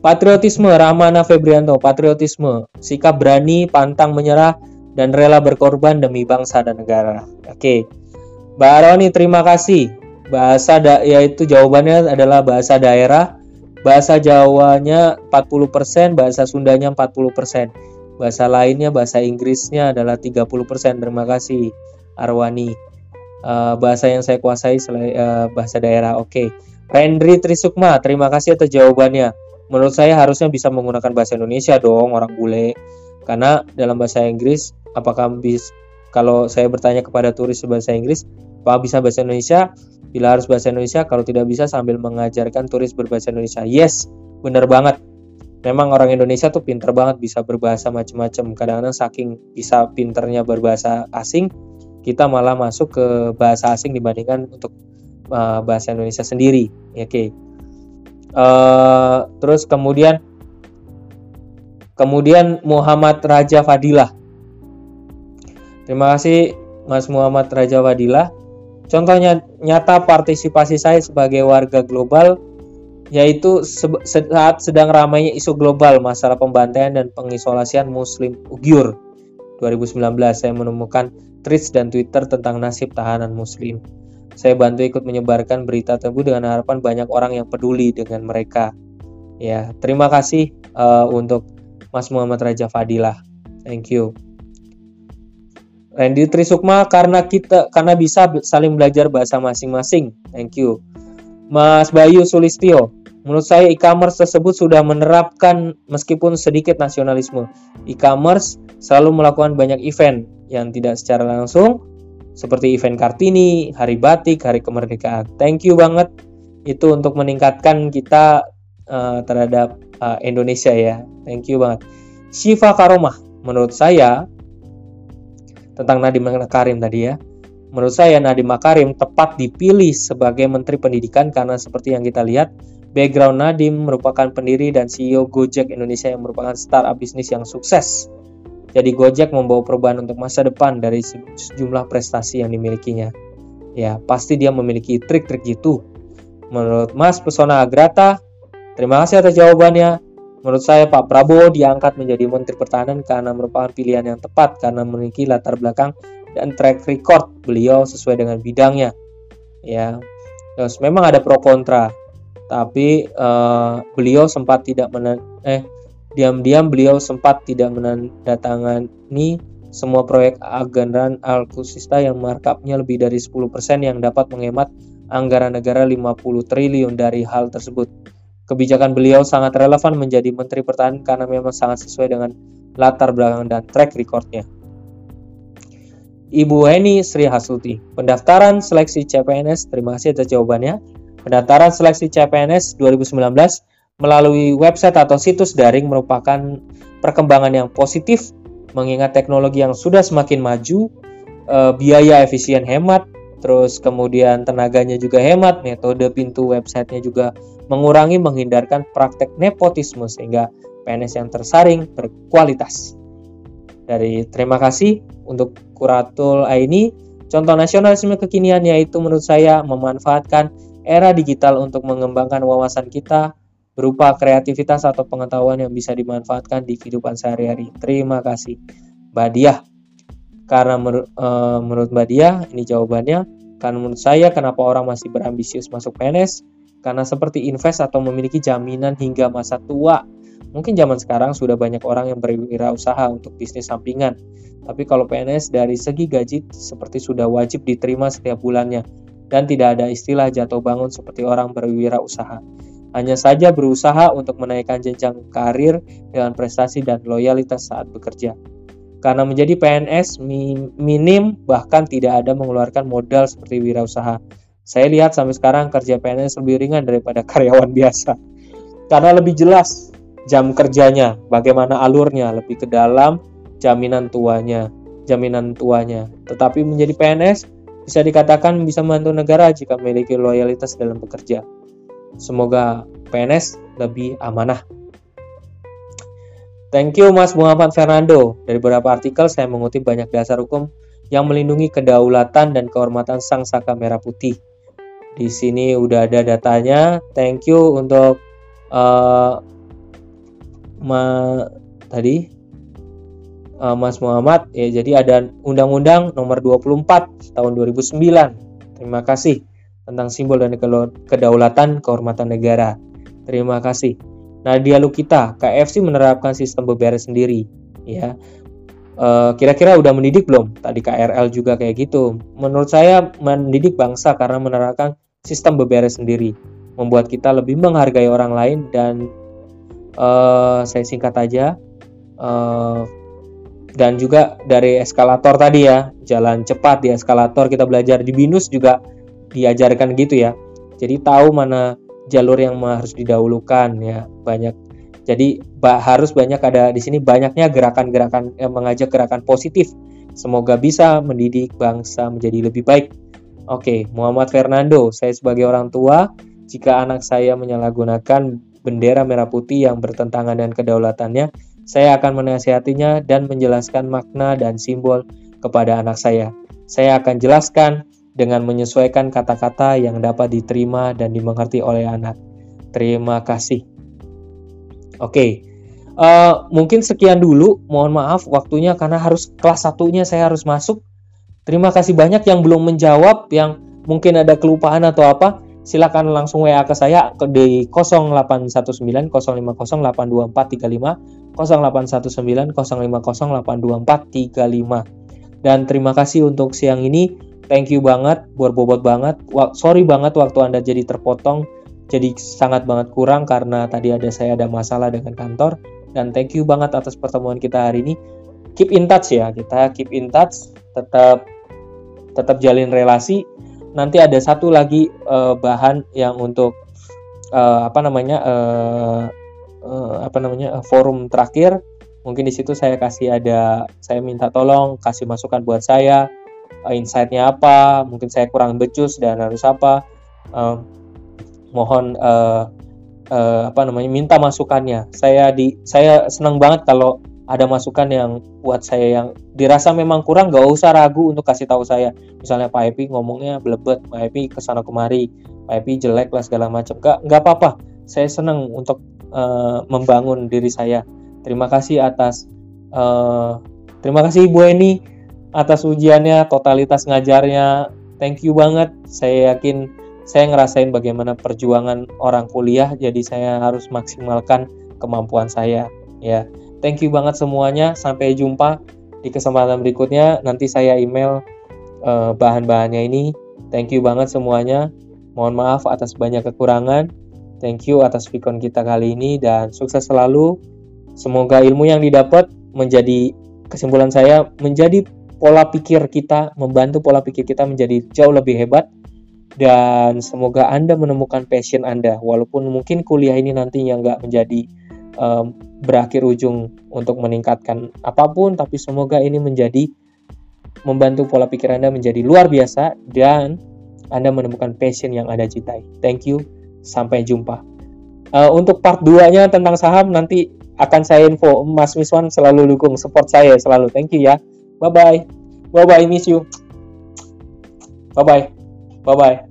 A: Patriotisme Ramana Febrianto, patriotisme, sikap berani, pantang menyerah, dan rela berkorban demi bangsa dan negara. Oke, Mbak Aroni terima kasih. Bahasa da yaitu jawabannya adalah bahasa daerah. Bahasa Jawanya 40%, bahasa Sundanya 40%. Bahasa lainnya bahasa Inggrisnya adalah 30%. Terima kasih Arwani. Uh, bahasa yang saya kuasai uh, bahasa daerah. Oke. Okay. Rendri Trisukma, terima kasih atas jawabannya menurut saya harusnya bisa menggunakan bahasa Indonesia dong orang bule. Karena dalam bahasa Inggris apakah bisa kalau saya bertanya kepada turis bahasa Inggris apa bisa bahasa Indonesia? Bila harus bahasa Indonesia kalau tidak bisa sambil mengajarkan turis berbahasa Indonesia. Yes benar banget. Memang orang Indonesia tuh pinter banget bisa berbahasa macam-macam kadang-kadang saking bisa pinternya berbahasa asing kita malah masuk ke bahasa asing dibandingkan untuk uh, bahasa Indonesia sendiri. Oke. okay. Uh, terus kemudian kemudian Muhammad Raja Fadilah. Terima kasih Mas Muhammad Raja Fadilah. Contohnya nyata partisipasi saya sebagai warga global yaitu saat sedang ramainya isu global masalah pembantaian dan pengisolasian muslim Uyghur 2019 saya menemukan tweets dan Twitter tentang nasib tahanan muslim. Saya bantu ikut menyebarkan berita tersebut dengan harapan banyak orang yang peduli dengan mereka. Ya, terima kasih uh, untuk Mas Muhammad Raja Fadilah. Thank you. Randy Trisukma karena kita karena bisa saling belajar bahasa masing-masing. Thank you. Mas Bayu Sulistio, menurut saya e-commerce tersebut sudah menerapkan meskipun sedikit nasionalisme. E-commerce selalu melakukan banyak event yang tidak secara langsung seperti event Kartini, Hari Batik, Hari Kemerdekaan. Thank you banget itu untuk meningkatkan kita uh, terhadap uh, Indonesia ya. Thank you banget. Shiva Karomah, menurut saya tentang Nadiem Makarim tadi ya. Menurut saya Nadiem Makarim tepat dipilih sebagai Menteri Pendidikan karena seperti yang kita lihat, background Nadiem merupakan pendiri dan CEO Gojek Indonesia yang merupakan startup bisnis yang sukses jadi Gojek membawa perubahan untuk masa depan dari sejumlah prestasi yang dimilikinya. Ya, pasti dia memiliki trik-trik itu. Menurut Mas Pesona Agrata, terima kasih atas jawabannya. Menurut saya Pak Prabowo diangkat menjadi Menteri Pertahanan karena merupakan pilihan yang tepat karena memiliki latar belakang dan track record beliau sesuai dengan bidangnya. Ya, terus memang ada pro kontra, tapi uh, beliau sempat tidak men eh Diam-diam beliau sempat tidak menandatangani semua proyek agendan Alkusista yang markupnya lebih dari 10% yang dapat menghemat anggaran negara 50 triliun dari hal tersebut. Kebijakan beliau sangat relevan menjadi Menteri Pertahanan karena memang sangat sesuai dengan latar belakang dan track recordnya. Ibu Heni Sri Hasuti, pendaftaran seleksi CPNS, terima kasih atas jawabannya. Pendaftaran seleksi CPNS 2019 melalui website atau situs daring merupakan perkembangan yang positif mengingat teknologi yang sudah semakin maju, e, biaya efisien hemat, terus kemudian tenaganya juga hemat, metode pintu websitenya juga mengurangi menghindarkan praktek nepotisme sehingga PNS yang tersaring berkualitas. Dari terima kasih untuk Kuratul ini, contoh nasionalisme kekinian yaitu menurut saya memanfaatkan era digital untuk mengembangkan wawasan kita, berupa kreativitas atau pengetahuan yang bisa dimanfaatkan di kehidupan sehari-hari. Terima kasih, Mbak. Karena mer e, menurut Mbak ini jawabannya. Karena menurut saya, kenapa orang masih berambisius masuk PNS? Karena seperti invest atau memiliki jaminan hingga masa tua. Mungkin zaman sekarang sudah banyak orang yang berwirausaha untuk bisnis sampingan. Tapi kalau PNS dari segi gaji seperti sudah wajib diterima setiap bulannya dan tidak ada istilah jatuh bangun seperti orang berwirausaha hanya saja berusaha untuk menaikkan jenjang karir dengan prestasi dan loyalitas saat bekerja. Karena menjadi PNS minim bahkan tidak ada mengeluarkan modal seperti wirausaha. Saya lihat sampai sekarang kerja PNS lebih ringan daripada karyawan biasa. Karena lebih jelas jam kerjanya, bagaimana alurnya, lebih ke dalam jaminan tuanya, jaminan tuanya. Tetapi menjadi PNS bisa dikatakan bisa membantu negara jika memiliki loyalitas dalam bekerja. Semoga PNS lebih amanah. Thank you Mas Muhammad Fernando. Dari beberapa artikel saya mengutip banyak dasar hukum yang melindungi kedaulatan dan kehormatan sang saka merah putih. Di sini udah ada datanya. Thank you untuk uh, ma tadi uh, Mas Muhammad. Ya, jadi ada Undang-Undang Nomor 24 tahun 2009. Terima kasih tentang simbol dan kedaulatan kehormatan negara. Terima kasih. Nadia Lukita, KFC menerapkan sistem beberes sendiri, ya. kira kira-kira udah mendidik belum? Tadi KRL juga kayak gitu. Menurut saya mendidik bangsa karena menerapkan sistem beberes sendiri, membuat kita lebih menghargai orang lain dan uh, saya singkat aja. Uh, dan juga dari eskalator tadi ya, jalan cepat di eskalator kita belajar di binus juga diajarkan gitu ya. Jadi tahu mana jalur yang harus didahulukan ya banyak. Jadi harus banyak ada di sini banyaknya gerakan-gerakan yang mengajak gerakan positif. Semoga bisa mendidik bangsa menjadi lebih baik. Oke, Muhammad Fernando, saya sebagai orang tua Jika anak saya menyalahgunakan bendera merah putih yang bertentangan dengan kedaulatannya, saya akan menasihatinya dan menjelaskan makna dan simbol kepada anak saya. Saya akan jelaskan dengan menyesuaikan kata-kata yang dapat diterima dan dimengerti oleh anak. Terima kasih. Oke, okay. uh, eh, mungkin sekian dulu. Mohon maaf waktunya karena harus kelas satunya saya harus masuk. Terima kasih banyak yang belum menjawab, yang mungkin ada kelupaan atau apa silakan langsung WA ke saya di 0819 050 82435 0819 050 82435 dan terima kasih untuk siang ini thank you banget berbobot banget. Sorry banget waktu anda jadi terpotong jadi sangat banget kurang karena tadi ada saya ada masalah dengan kantor. Dan thank you banget atas pertemuan kita hari ini. Keep in touch ya kita keep in touch. Tetap tetap jalin relasi. Nanti ada satu lagi uh, bahan yang untuk uh, apa namanya uh, uh, apa namanya uh, forum terakhir. Mungkin di situ saya kasih ada saya minta tolong kasih masukan buat saya uh, insightnya apa mungkin saya kurang becus dan harus apa uh, mohon uh, uh, apa namanya minta masukannya. Saya di saya senang banget kalau ada masukan yang buat saya yang dirasa memang kurang gak usah ragu untuk kasih tahu saya. Misalnya Pak Epi ngomongnya belebet Pak Epi ke sana kemari Pak Epi jelek lah segala macam. Gak nggak apa-apa. Saya senang untuk uh, membangun diri saya. Terima kasih atas uh, terima kasih Ibu Eni atas ujiannya totalitas ngajarnya thank you banget saya yakin saya ngerasain bagaimana perjuangan orang kuliah jadi saya harus maksimalkan kemampuan saya ya Thank you banget semuanya. Sampai jumpa di kesempatan berikutnya. Nanti saya email uh, bahan-bahannya ini. Thank you banget semuanya. Mohon maaf atas banyak kekurangan. Thank you atas Vicon kita kali ini dan sukses selalu. Semoga ilmu yang didapat menjadi kesimpulan saya menjadi pola pikir kita, membantu pola pikir kita menjadi jauh lebih hebat dan semoga Anda menemukan passion Anda walaupun mungkin kuliah ini nantinya nggak menjadi um, berakhir ujung untuk meningkatkan apa pun, tapi semoga ini menjadi membantu pola pikir Anda menjadi luar biasa dan Anda menemukan passion yang Anda cintai. Thank you, sampai jumpa. Uh, untuk part 2-nya tentang saham nanti akan saya info. Mas Miswan selalu dukung, support saya selalu. Thank you ya. Bye bye. Bye bye, miss you. Bye bye. Bye bye.